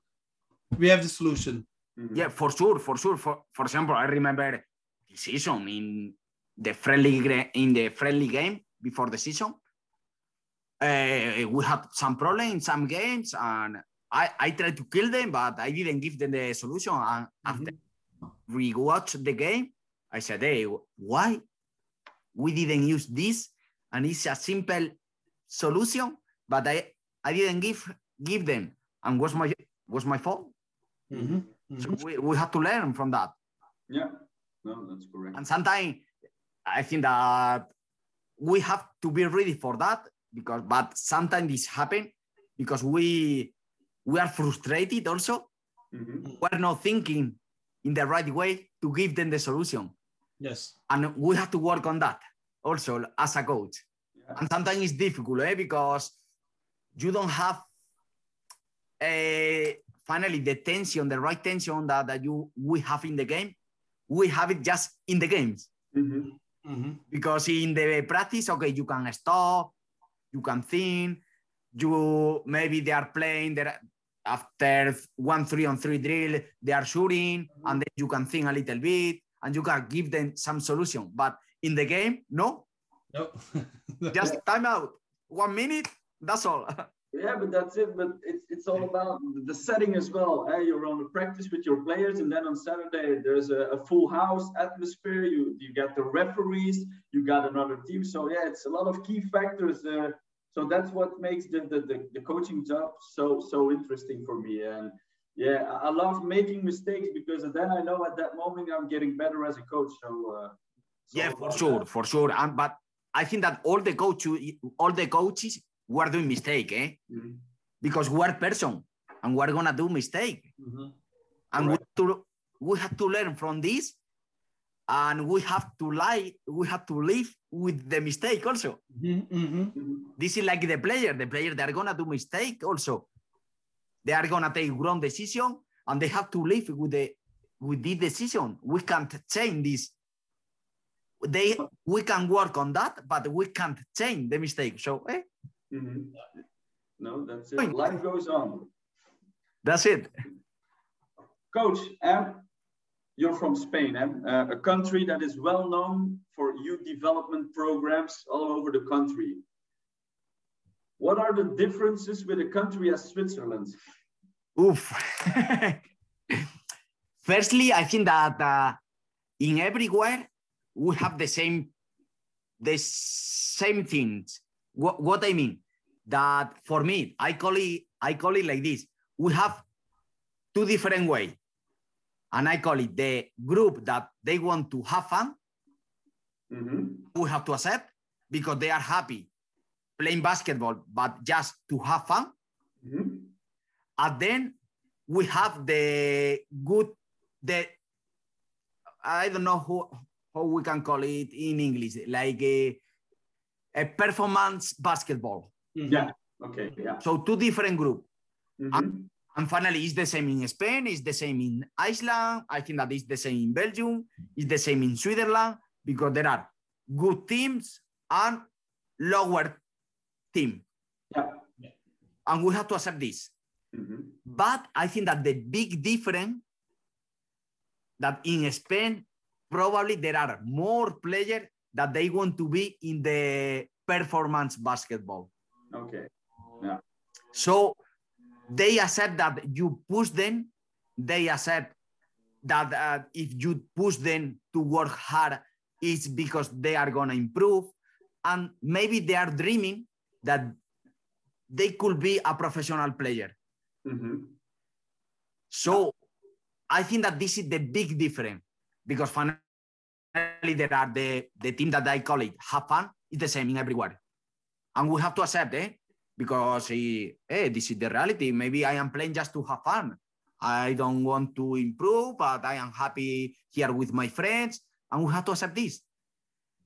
S1: we have the solution
S3: mm-hmm. yeah for sure for sure for, for example i remember the season in the friendly in the friendly game before the season uh, we had some problem in some games and I, I tried to kill them but i didn't give them the solution and mm-hmm. after we watched the game i said hey why we didn't use this and it's a simple solution but I I didn't give give them, and was my was my fault.
S1: Mm-hmm. Mm-hmm.
S3: So we, we have to learn from that.
S2: Yeah, no, that's correct.
S3: And sometimes I think that we have to be ready for that because, but sometimes this happen because we we are frustrated also. Mm-hmm. We're not thinking in the right way to give them the solution.
S1: Yes.
S3: And we have to work on that also as a coach. And sometimes it's difficult eh? because you don't have a, finally the tension, the right tension that, that you we have in the game. We have it just in the games.
S2: Mhm.
S1: Mm-hmm.
S3: because in the practice, okay, you can stop, you can think, you maybe they are playing there after one three on three drill, they are shooting, and then you can think a little bit and you can give them some solution. But in the game, no,
S1: Nope.
S3: just time out, one minute, that's all.
S2: Yeah, but that's it. But it's it's all about the setting as well. eh? You're on the practice with your players, and then on Saturday there's a, a full house atmosphere. You you got the referees, you got another team. So yeah, it's a lot of key factors. Uh, so that's what makes the, the the the coaching job so so interesting for me. And yeah, I love making mistakes because then I know at that moment I'm getting better as a coach. So uh, it's
S3: yeah, for sure,
S2: that.
S3: for sure. And but I think that all the coaches, all the coaches were doing mistake, eh?
S2: Mhm.
S3: Because we're person and we're gonna do mistake.
S1: Mhm.
S3: and we, to, we have to learn from this and we have to lie we have to live with the mistake also
S1: Mhm, mhm.
S2: Mhm.
S3: this is like the player the player they're gonna do mistake also they are gonna take wrong decision and they have to live with the with this decision we can't change this they we can work on that but we can't change the mistake so eh,
S2: Mhm. No, that's it. Life goes on.
S3: that's it
S2: Coach, um, you're from Spain, eh? uh, a country that is well known for youth development programs all over the country. What are the differences with a country as Switzerland?
S3: Oof. Firstly, I think that uh, in everywhere we have the same the same things. What, what I mean that for me, I call it I call it like this. We have two different ways, and I call it the group that they want to have fun.
S2: Mhm.
S3: We have to accept because they are happy playing basketball, but just to have fun.
S2: Mhm.
S3: and then we have the good the i don't know who how we can call it in english like a, a performance basketball.
S2: Yeah. Okay. Yeah.
S3: so two different group
S2: Mhm.
S3: And finally it's the same in spain it's the same in iceland i think that it's the same in belgium it's the same in switzerland because there are good teams and lower team
S2: Yeah.
S3: and we have to accept this
S2: Mhm.
S3: But I think that the big difference that in Spain, probably there are more players that they want to be in the performance basketball.
S2: Okay. Yeah.
S3: So they accept that you push them. They accept that uh, if you push them to work hard, it's because they are going to improve. And maybe they are dreaming that they could be a professional player.
S2: Mhm.
S3: So I think that this is the big difference because finally there are the, the team that I call it have fun is the same in everywhere. And we have to accept it because eh, eh, this is the reality. Maybe I am playing just to have fun. I don't want to improve, but I am happy here with my friends. And we have to accept this.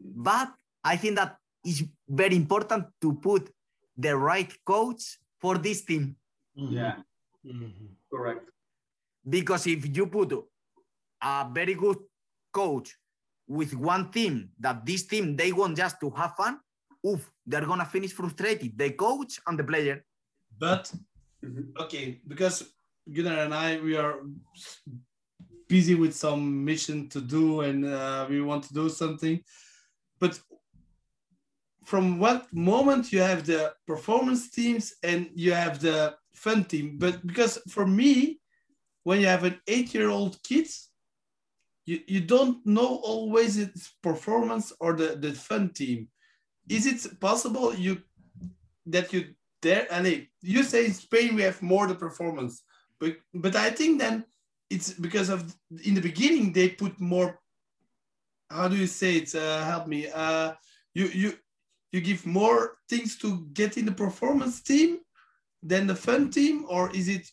S3: But I think that it's very important to put the right coach for this team.
S1: Mhm.
S2: Yeah.
S1: Mhm.
S2: Correct.
S3: Because if you put a very good coach with one team that this team they want just to have fun, oof, they're gonna finish frustrated. The coach and the player.
S1: But okay, because Gunnar and I we are busy with some mission to do, and uh, we want to do something. But from what moment you have the performance teams and you have the fun team? But because for me, when you have an eight-year-old kid, you, you don't know always its performance or the, the fun team. Is it possible you that you there and you say in Spain we have more the performance, but but I think then it's because of in the beginning they put more. How do you say it? Uh, help me. Uh, you you you give more things to get in the performance team than the fun team, or is it?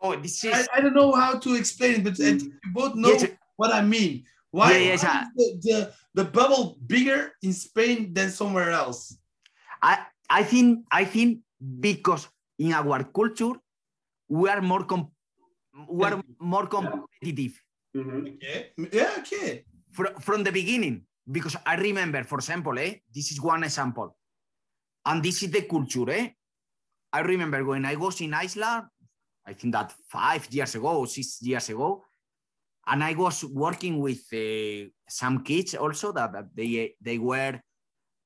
S3: Oh, this is
S1: I, I don't know how to explain it, but think you both know
S3: Yes.
S1: what I mean. Why,
S3: Yeah, yeah,
S1: why
S3: yeah.
S1: is the, the, the bubble bigger in Spain than somewhere else?
S3: I I think I think because in our culture we are more com- we are more competitive
S2: Mhm.
S1: Okay. Yeah, okay.
S3: from, from the beginning. Because I remember, for example, eh, this is one example, and this is the culture. Eh? I remember when I was in Iceland, I think that five years ago, six years ago, and I was working with uh, some kids also that, that they they were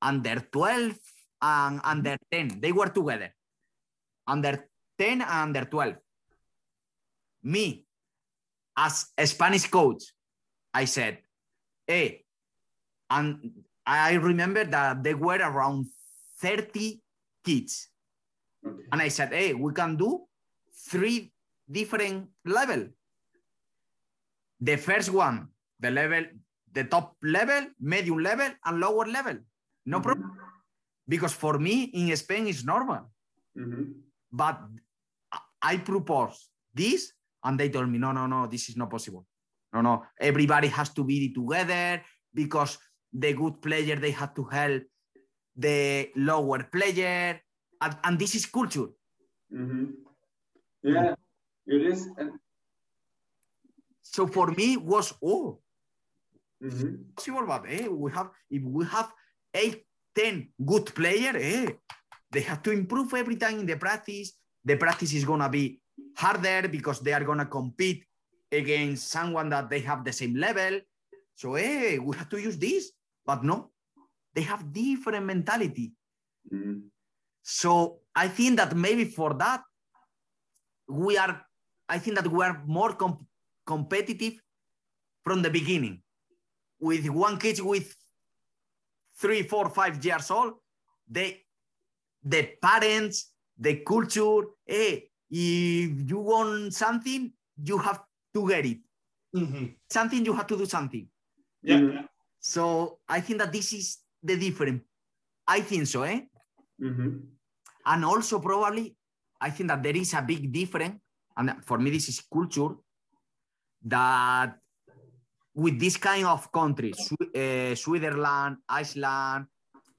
S3: under 12 and under 10. They were together, under 10 and under 12. Me, as a Spanish coach, I said, hey, and I remember that there were around 30 kids.
S2: Okay.
S3: And I said, hey, we can do three different level. The first one, the level, the top level, medium level, and lower level. No
S2: Mhm.
S3: problem. Because for me in Spain it's normal.
S2: Mhm.
S3: But I propose this, and they told me, no, no, no, this is not possible. No, no, everybody has to be together because the good player they have to help the lower player, and, and this is culture.
S2: Mhm. Yeah, it is. And,
S3: So for me was oh
S2: mhm.
S3: possible, but eh, we have if we have eight, ten good player, eh, they have to improve every time in the practice. The practice is gonna be harder because they are gonna compete against someone that they have the same level. So eh, we have to use this, but no, they have different mentality.
S2: Mhm.
S3: So I think that maybe for that, we are, I think that we are more com- competitive from the beginning. With one kid with three, four, five years old, they, the parents, the culture, hey, if you want something, you have to get it.
S1: Mhm.
S3: Something, you have to do something.
S1: Yeah.
S2: Mhm.
S3: So I think that this is the difference. I think so, eh?
S2: Mhm.
S3: And also probably, I think that there is a big difference, and for me this is culture, that with this kind of countries, uh, Switzerland, Iceland,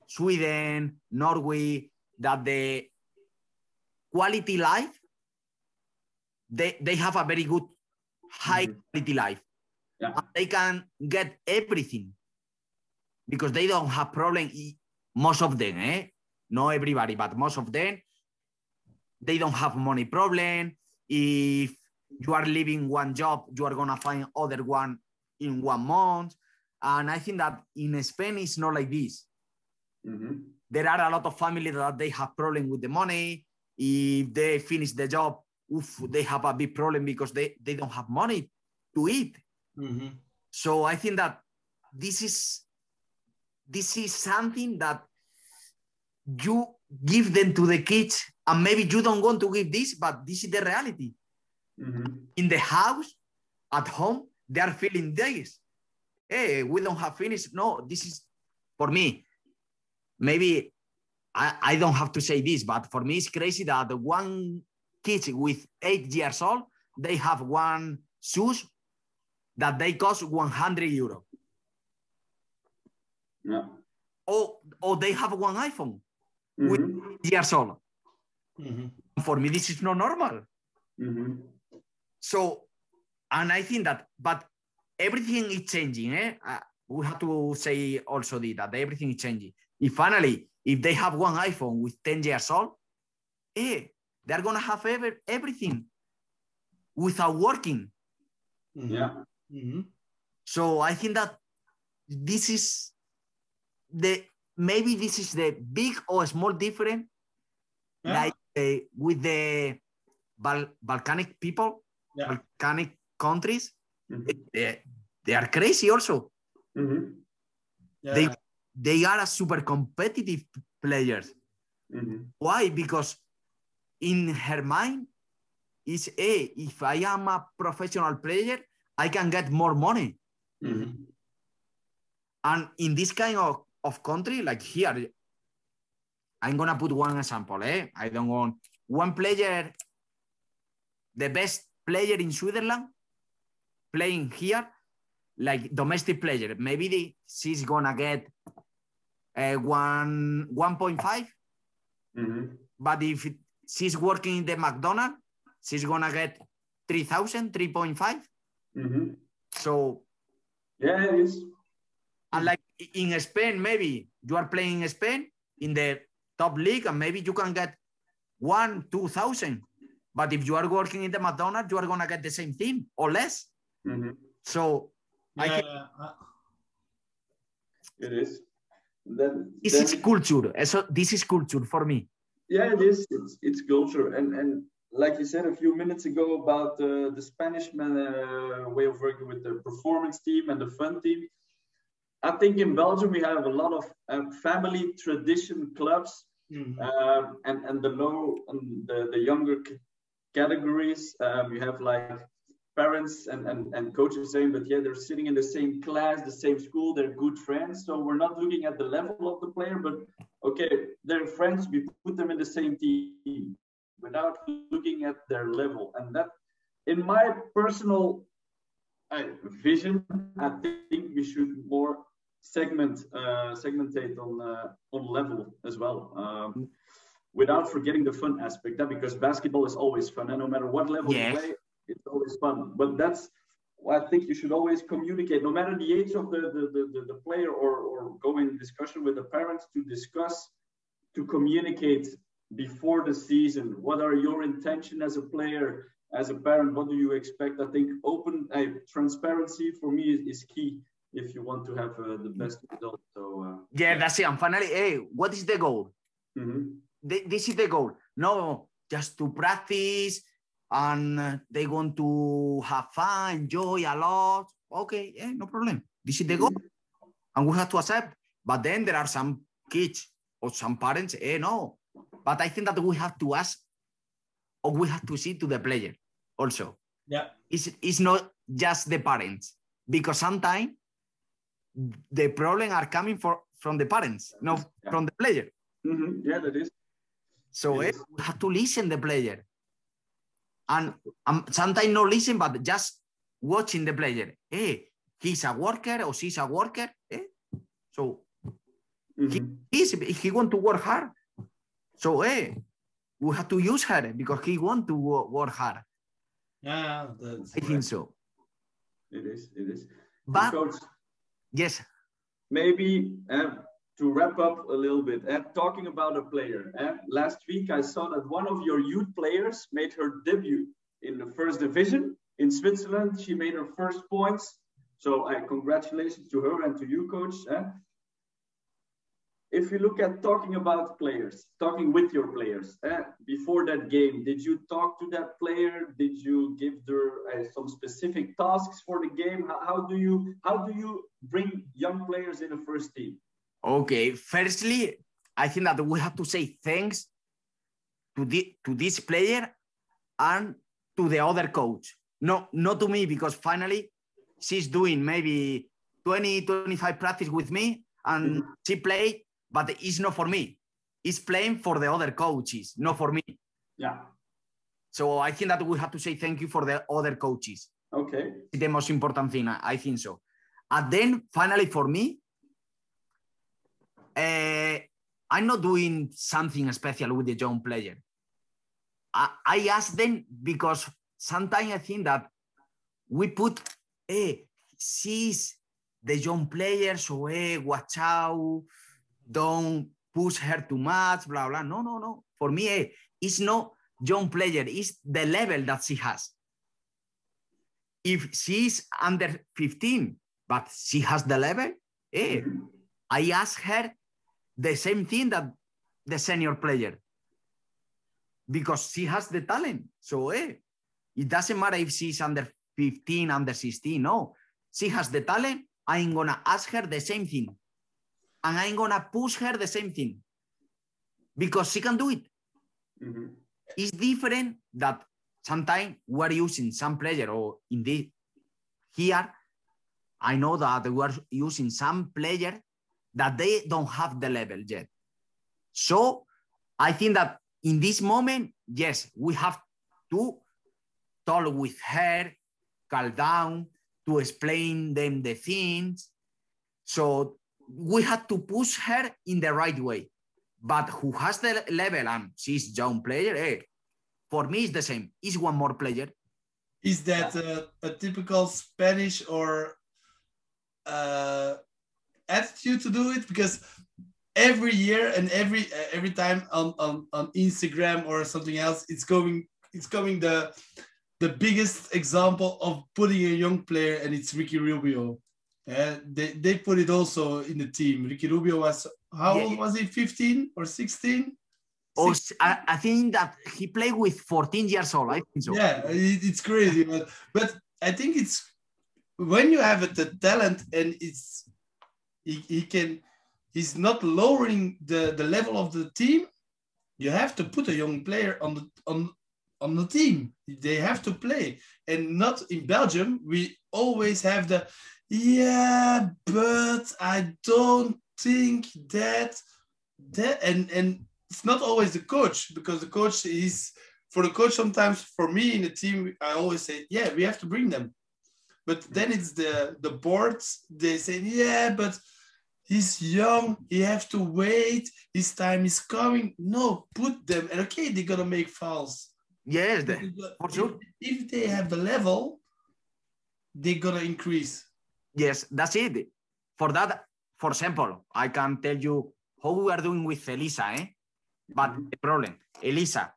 S3: Sweden, Norway, that the quality life, they, they have a very good high
S2: Mhm.
S3: quality life.
S2: Yeah.
S3: They can get everything because they don't have problem. Most of them, eh? Not everybody, but most of them, they don't have money problem. If you are leaving one job, you are gonna find other one in one month. And I think that in Spain it's not like this.
S2: Mhm.
S3: There are a lot of families that they have problem with the money. If they finish the job, oof, they have a big problem because they, they don't have money to eat.
S1: Mhm.
S3: So I think that this is this is something that you give them to the kids, and maybe you don't want to give this, but this is the reality.
S2: Mhm.
S3: In the house, at home, they are feeling this. Hey, we don't have finished. No, this is for me. Maybe I, I don't have to say this, but for me, it's crazy that the one kid with eight years old, they have one shoes that they cost 100 euro.
S2: Yeah.
S3: Or, or they have one iPhone with
S2: Mhm.
S3: years old.
S1: Mhm.
S3: For me, this is not normal.
S2: Mhm.
S3: So, and I think that, but everything is changing. Eh? Uh, we have to say also that everything is changing. If finally, if they have one iPhone with 10 years old, eh, they're gonna have ever, everything without working.
S1: Mhm.
S2: Yeah.
S1: Mhm.
S3: So I think that this is the maybe this is the big or small difference,
S1: Yeah.
S3: like uh, with the Bal- Balkanic people,
S1: Yeah.
S3: Balkanic countries.
S2: Mhm.
S3: They, they are crazy also.
S2: Mhm.
S1: Yeah.
S3: They they are a super competitive players.
S2: Mhm.
S3: Why? Because in her mind is hey, if I am a professional player, I can get more money.
S2: Mhm.
S3: And in this kind of, of country, like here, I'm gonna put one example. Eh? I don't want one player, the best player in Switzerland, playing here, like domestic player. Maybe the, she's gonna get uh, one 1.5,
S2: hmm
S3: but if it- she's working in the McDonald's, she's gonna get 3,000, 3.5.
S2: hmm
S3: So,
S2: Yeah, it is.
S3: and like in Spain, maybe you are playing in Spain in the top league, and maybe you can get one, 2,000. But if you are working in the McDonald's, you are gonna get the same thing or less.
S2: hmm
S3: So, I
S1: Yeah,
S3: think
S1: uh,
S2: It is. Then,
S3: this
S2: then-
S3: is culture. So, this is culture for me.
S2: Yeah, it is. It's it's culture, and and like you said a few minutes ago about the the Spanish man, uh, way of working with the performance team and the fun team. I think in Belgium we have a lot of um, family tradition clubs,
S1: mm,
S2: um, and and the low and the the younger categories. Um, you have like parents and, and and coaches saying, but yeah, they're sitting in the same class, the same school, they're good friends. So we're not looking at the level of the player, but okay, they're friends. We put them in the same team without looking at their level, and that, in my personal uh, vision, I think we should more segment uh, segmentate on uh, on level as well. Um, without forgetting the fun aspect, that because basketball is always fun, and no matter what level
S3: Yes.
S2: you play, it's always fun. But that's I think you should always communicate, no matter the age of the the, the, the, the player, or or go in discussion with the parents to discuss, to communicate before the season. What are your intention as a player, as a parent? What do you expect? I think open uh, transparency for me is, is key if you want to have uh, the best result. So uh,
S3: Yeah, that's it. And finally, hey, what is the goal?
S2: mhm.
S3: Th- This is the goal. No, just to practice and uh, they want to have fun, enjoy a lot. Okay, yeah, no problem. This is the goal. And we have to accept. But then there are some kids or some parents, eh, no. But I think that we have to ask or we have to see to the player also.
S1: yeah,
S3: It's, it's not just the parents because sometimes the problem are coming for, from the parents, not
S2: Yeah.
S3: from the player.
S2: Mhm. yeah, that is.
S3: So eh,
S2: Yes.
S3: we have to listen the player. And um, sometimes not listen, but just watching the player. Hey, he's a worker or she's a worker. Eh? So
S2: Mhm.
S3: he's, he want to work hard. So eh, we have to use her because he want to wo- work hard.
S1: yeah, that's
S3: I think so.
S2: It is. It is.
S3: But yes,
S2: maybe uh, to wrap up a little bit, uh, talking about a player. Uh, last week, I saw that one of your youth players made her debut in the first division in Switzerland. She made her first points. So, I congratulations to her and to you, coach. uh. if you look at talking about players, talking with your players uh, before that game, did you talk to that player? Did you give her uh, some specific tasks for the game? How, how do you how do you bring young players in the first team?
S3: Okay, firstly, I think that we have to say thanks to the to this player and to the other coach. No, not to me because finally she's doing maybe 20, 25 practice with me and mm-hmm. she played, but it's not for me. It's playing for the other coaches, not for me.
S2: Yeah.
S3: So I think that we have to say thank you for the other coaches.
S2: Okay.
S3: the most important thing. I I think so. And then finally, for me, uh, I'm not doing something special with the young player. I, I ask them because sometimes I think that we put, hey, she's the young player, so hey, watch out, don't push her too much, blah, blah. No, no, no. For me, hey, it's not young player, it's the level that she has if she's under 15, but she has the level, eh, I ask her the same thing that the senior player because she has the talent. So, eh, it doesn't matter if she's under 15, under 16. No, she has the talent. I'm gonna ask her the same thing, and I'm gonna push her the same thing because she can do it
S2: Mhm.
S3: it's different that sometimes we're using some player or indeed here i know that we're using some player that they don't have the level yet so i think that in this moment yes we have to talk with her calm down to explain them the things. So we had to push her in the right way. But who has the level and she's young player, eh, for me it's the same. Is one more player.
S1: Is that a, a typical Spanish or uh, attitude to do it? Because every year and every every time on, on, on Instagram or something else, it's going it's coming the the biggest example of putting a young player, and it's Ricky Rubio. Uh, they, they put it also in the team. Ricky Rubio was, how yeah. old was he, 15 or 16?
S3: Or I, I, think that he played with 14 years old. I think so.
S1: Yeah, it, it's crazy. But, but I think it's when you have the talent and it's, he, he can, he's not lowering the, the level of the team. You have to put a young player on the, on, on the team. They have to play. And not in Belgium, we always have the, yeah, but I don't think that that and and it's not always the coach because the coach is for the coach sometimes for me in the team I always say yeah we have to bring them but then it's the the boards they say yeah but he's young he have to wait his time is coming no put them and okay they're gonna make fouls
S3: yes for sure
S1: if, if they have the level they're gonna increase
S3: Yes, that's it. For that, for example, I can tell you how we are doing with Elisa, eh? But mm-hmm. the problem, Elisa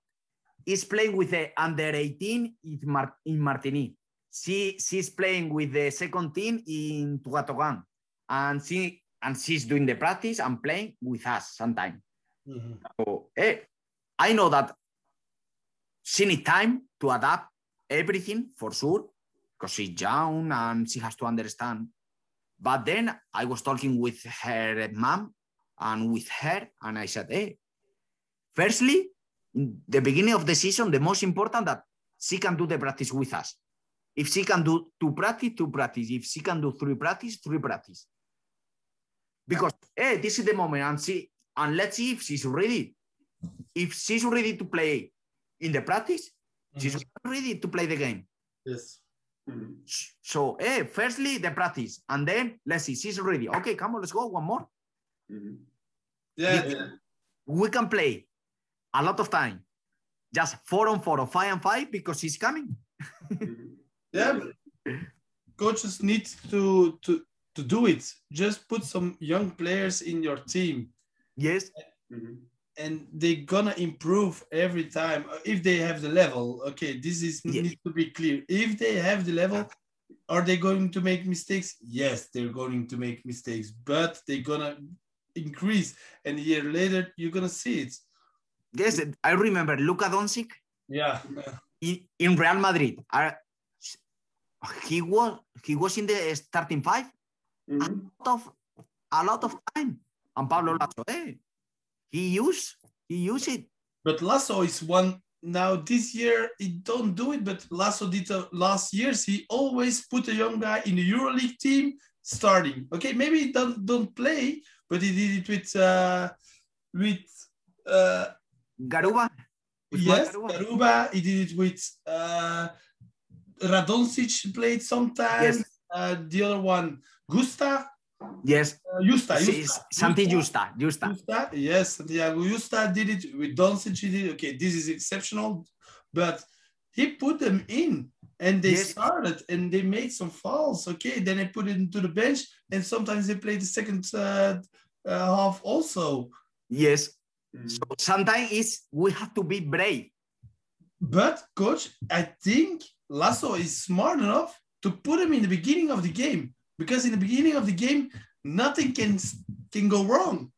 S3: is playing with the under 18 in, Mar- in Martigny. She she's playing with the second team in Troistorrents. And she and she's doing the practice and playing with us sometimes. Mm-hmm. So eh, I know that she need time to adapt everything for sure because she's young and she has to understand. But then I was talking with her mom and with her, and I said, hey, firstly, in the beginning of the season, the most important that she can do the practice with us. If she can do two practice, two practice. If she can do three practice, three practice. Because hey, this is the moment, and see, and let's see if she's ready. If she's ready to play in the practice, mm-hmm. she's ready to play the game.
S1: Yes.
S3: So, eh, firstly, the practice, and then let's see, she's ready. Okay, come on, let's go. One more.
S1: Mm-hmm. Yeah,
S3: we, yeah. we can play a lot of time, just four on four or five on five because she's coming.
S1: yeah, coaches need to to to do it. Just put some young players in your team.
S3: Yes.
S1: Mm-hmm and they're gonna improve every time uh, if they have the level. Okay, this is yes. needs to be clear. If they have the level, are they going to make mistakes? Yes, they're going to make mistakes, but they're gonna increase, and a year later you're gonna see it.
S3: Yes, I remember Luka Doncic.
S1: Yeah.
S3: In, in Real Madrid, uh, he was he was in the starting 5 mm-hmm. a lot of a lot of time, and Pablo Laso, hey, he used he used it.
S1: But Laso is one now this year he don't do it, but Laso did uh, last years. He always put a young guy in the EuroLeague team starting. Okay, maybe he don't don't play, but he did it with uh, with uh,
S3: Garuba.
S1: With yes, Garuba. Garuba. He did it with uh, Radoncic played sometimes. Yes. Uh, the other one, Gusta.
S3: Yes.
S1: Uh, Yusta, Yusta.
S3: Santi Yusta, Yusta.
S1: Yusta. Yes, Santiago Yusta did it with Doncic. He it. Okay, this is exceptional, but he put them in and they yes. started and they made some fouls. Okay, then they put it into the bench and sometimes they play the second uh, uh, half also.
S3: Yes. Mm. So sometimes is we have to be brave.
S1: But coach, I think Laso is smart enough to put him in the beginning of the game because in the beginning of the game, nothing can can go wrong.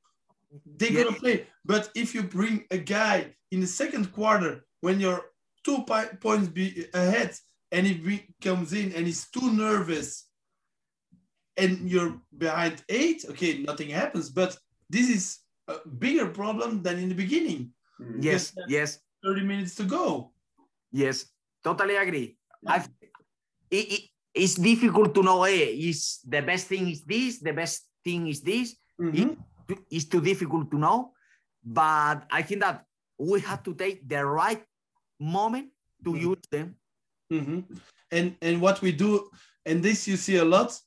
S1: They're yeah. gonna play. But if you bring a guy in the second quarter when you're two points be ahead and he comes in and he's too nervous and you're behind eight, okay, nothing happens. But this is a bigger problem than in the beginning. Mm.
S3: Yes, yes.
S1: 30 minutes to go.
S3: Yes, totally agree. Yeah. I've, it, it, it's difficult to know hey, is the best thing is this the best thing is this mm-hmm. it, it's too difficult to know but i think that we have to take the right moment to mm-hmm. use them
S1: mm-hmm. and and what we do and this you see a lot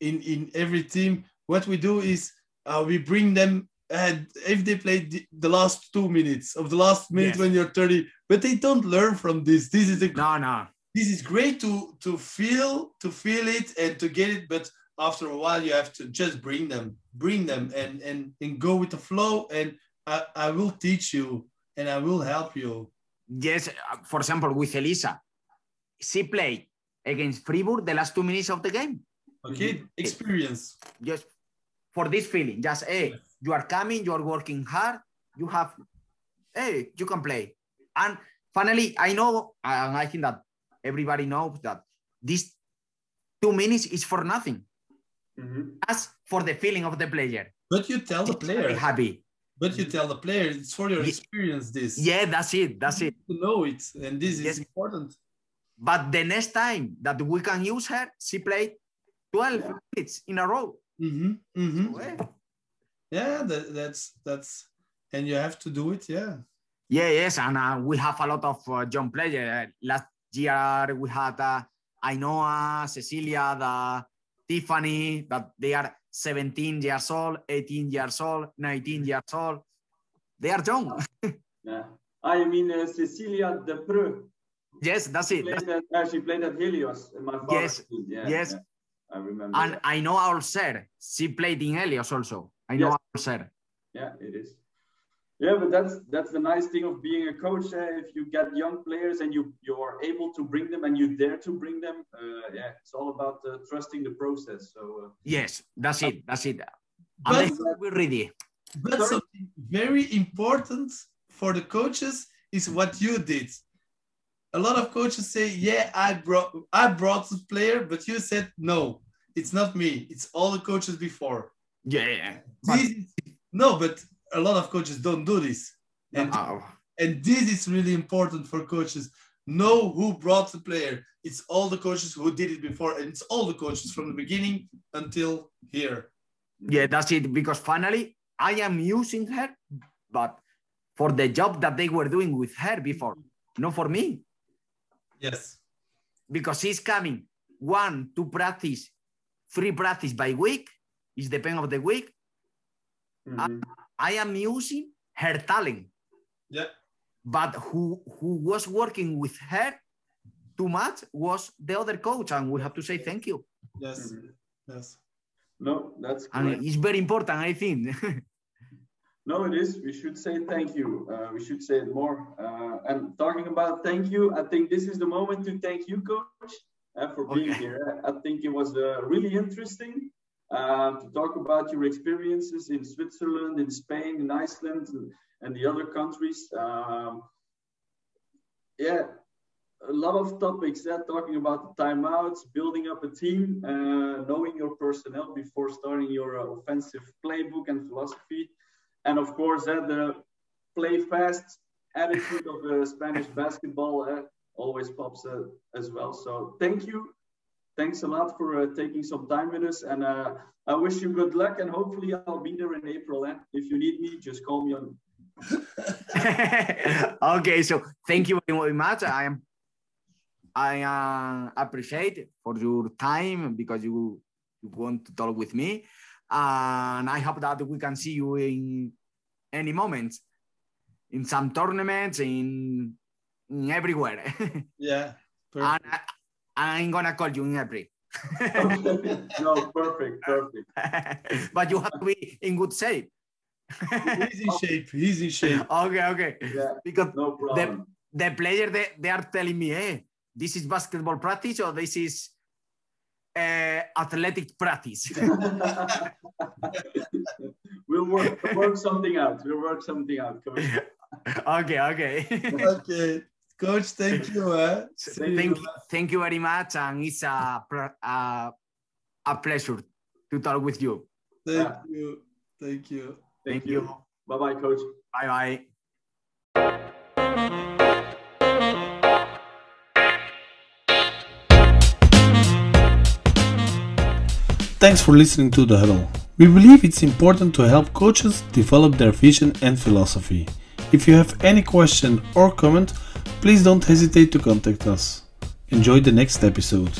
S1: in in every team. What we do is uh, we bring them and if they play the, the, last two minutes of the last minute yes. when you're 30 but they don't learn from this this is a
S3: no no
S1: this is great to to feel to feel it and to get it but after a while you have to just bring them bring them and and and go with the flow. And i, I will teach you and i will help you.
S3: Yes for example with elisa. She played against fribourg the last two minutes of the game.
S1: Okay experience.
S3: Just for this feeling just hey you are coming, you are working hard, you have, hey, you can play. And finally, I know, and I think that everybody knows that these two minutes is for nothing. Mm-hmm. As for the feeling of the player.
S1: But you tell the player.
S3: Happy.
S1: But you tell the player it's for your experience. This.
S3: Yeah, that's it. That's it.
S1: To know it, and this yes. is important.
S3: But the next time that we can use her, she played 12 yeah. minutes in a row.
S1: Mm-hmm. Mm-hmm. So, eh, yeah that, that's that's and you have to do it yeah
S3: yeah yes and uh, we have a lot of uh, young players last year we had uh, Ainoa, Cecilia, the Tiffany, that they are 17 years old, 18 years old, 19 years old. They are young.
S2: yeah. I mean, uh, Cecilia De Preux.
S3: Yes, that's it.
S2: She played, at, uh, she played at Helios in my
S3: Yes,
S2: yeah,
S3: yes.
S2: Yeah. I remember.
S3: And that. I know Alcer. She played in Helios also. I know yes.
S2: Yeah, it is. Yeah, but that's that's the nice thing of being a coach. Eh? If you get young players and you you are able to bring them and you dare to bring them, uh, yeah, it's all about uh, trusting the process. So uh,
S3: yes, that's it. That's it. But, we're ready.
S1: But Sorry? something very important for the coaches is what you did. A lot of coaches say, "Yeah, I brought I brought the player," but you said, "No, it's not me. It's all the coaches before."
S3: Yeah, yeah.
S1: But, no, but a lot of coaches don't do this. And, oh. and this is really important for coaches. Know who brought the player. It's all the coaches who did it before, and it's all the coaches from the beginning until here.
S3: Yeah, that's it. Because finally, I am using her, but for the job that they were doing with her before, not for me.
S1: Yes.
S3: Because she's coming one two practice, three practice by week, is the pen of the week. Mm-hmm. I, I am using her talent.
S1: Yeah.
S3: But who who was working with her too much was the other coach, and we have to say thank you.
S1: Yes. Mm-hmm. Yes.
S2: No, that's
S3: correct. and it's very important, I think.
S2: no, it is. We should say thank you. Uh, we should say it more. Uh, and talking about thank you, I think this is the moment to thank you, coach, uh, for being okay. here. I think it was uh, really interesting um, to talk about your experiences in Switzerland, in Spain, in Iceland, and, and the other countries. Um, yeah, a lot of topics there, talking about the timeouts, building up a team, uh, knowing your personnel before starting your uh, offensive playbook and philosophy. And of course, uh, the play fast attitude of the Spanish basketball uh, always pops uh, as well. So thank you thanks a lot for uh, taking some time with us. And uh, I wish you good luck. And hopefully, I'll be there in April. Eh? If you need me, just call me on.
S3: okay, so thank you very much. I am. I uh, appreciate for your time because you you want to talk with me, and I hope that we can see you in any moment, in some tournaments, in, in everywhere.
S1: yeah.
S3: Perfect. And I'm gonna call you in April.
S2: no, perfect, perfect.
S3: but you have to be in good shape.
S1: he's in shape. He's in shape.
S3: Okay, okay.
S2: Yeah,
S3: because
S2: no problem.
S3: The, the player they, they are telling me, hey, this is basketball practice or this is uh, athletic practice.
S2: we'll work, work something out. We'll work something out.
S3: okay, okay.
S1: okay. Coach, thank you. Eh?
S3: Thank, you, thank you very much. And it's a, a, a pleasure to talk with you.
S1: Thank yeah. you. Thank you.
S3: Thank, thank you. you.
S2: Bye bye, coach.
S3: Bye bye.
S1: Thanks for listening to The Huddle. We believe it's important to help coaches develop their vision and philosophy. If you have any question or comment, please don't hesitate to contact us. Enjoy the next episode.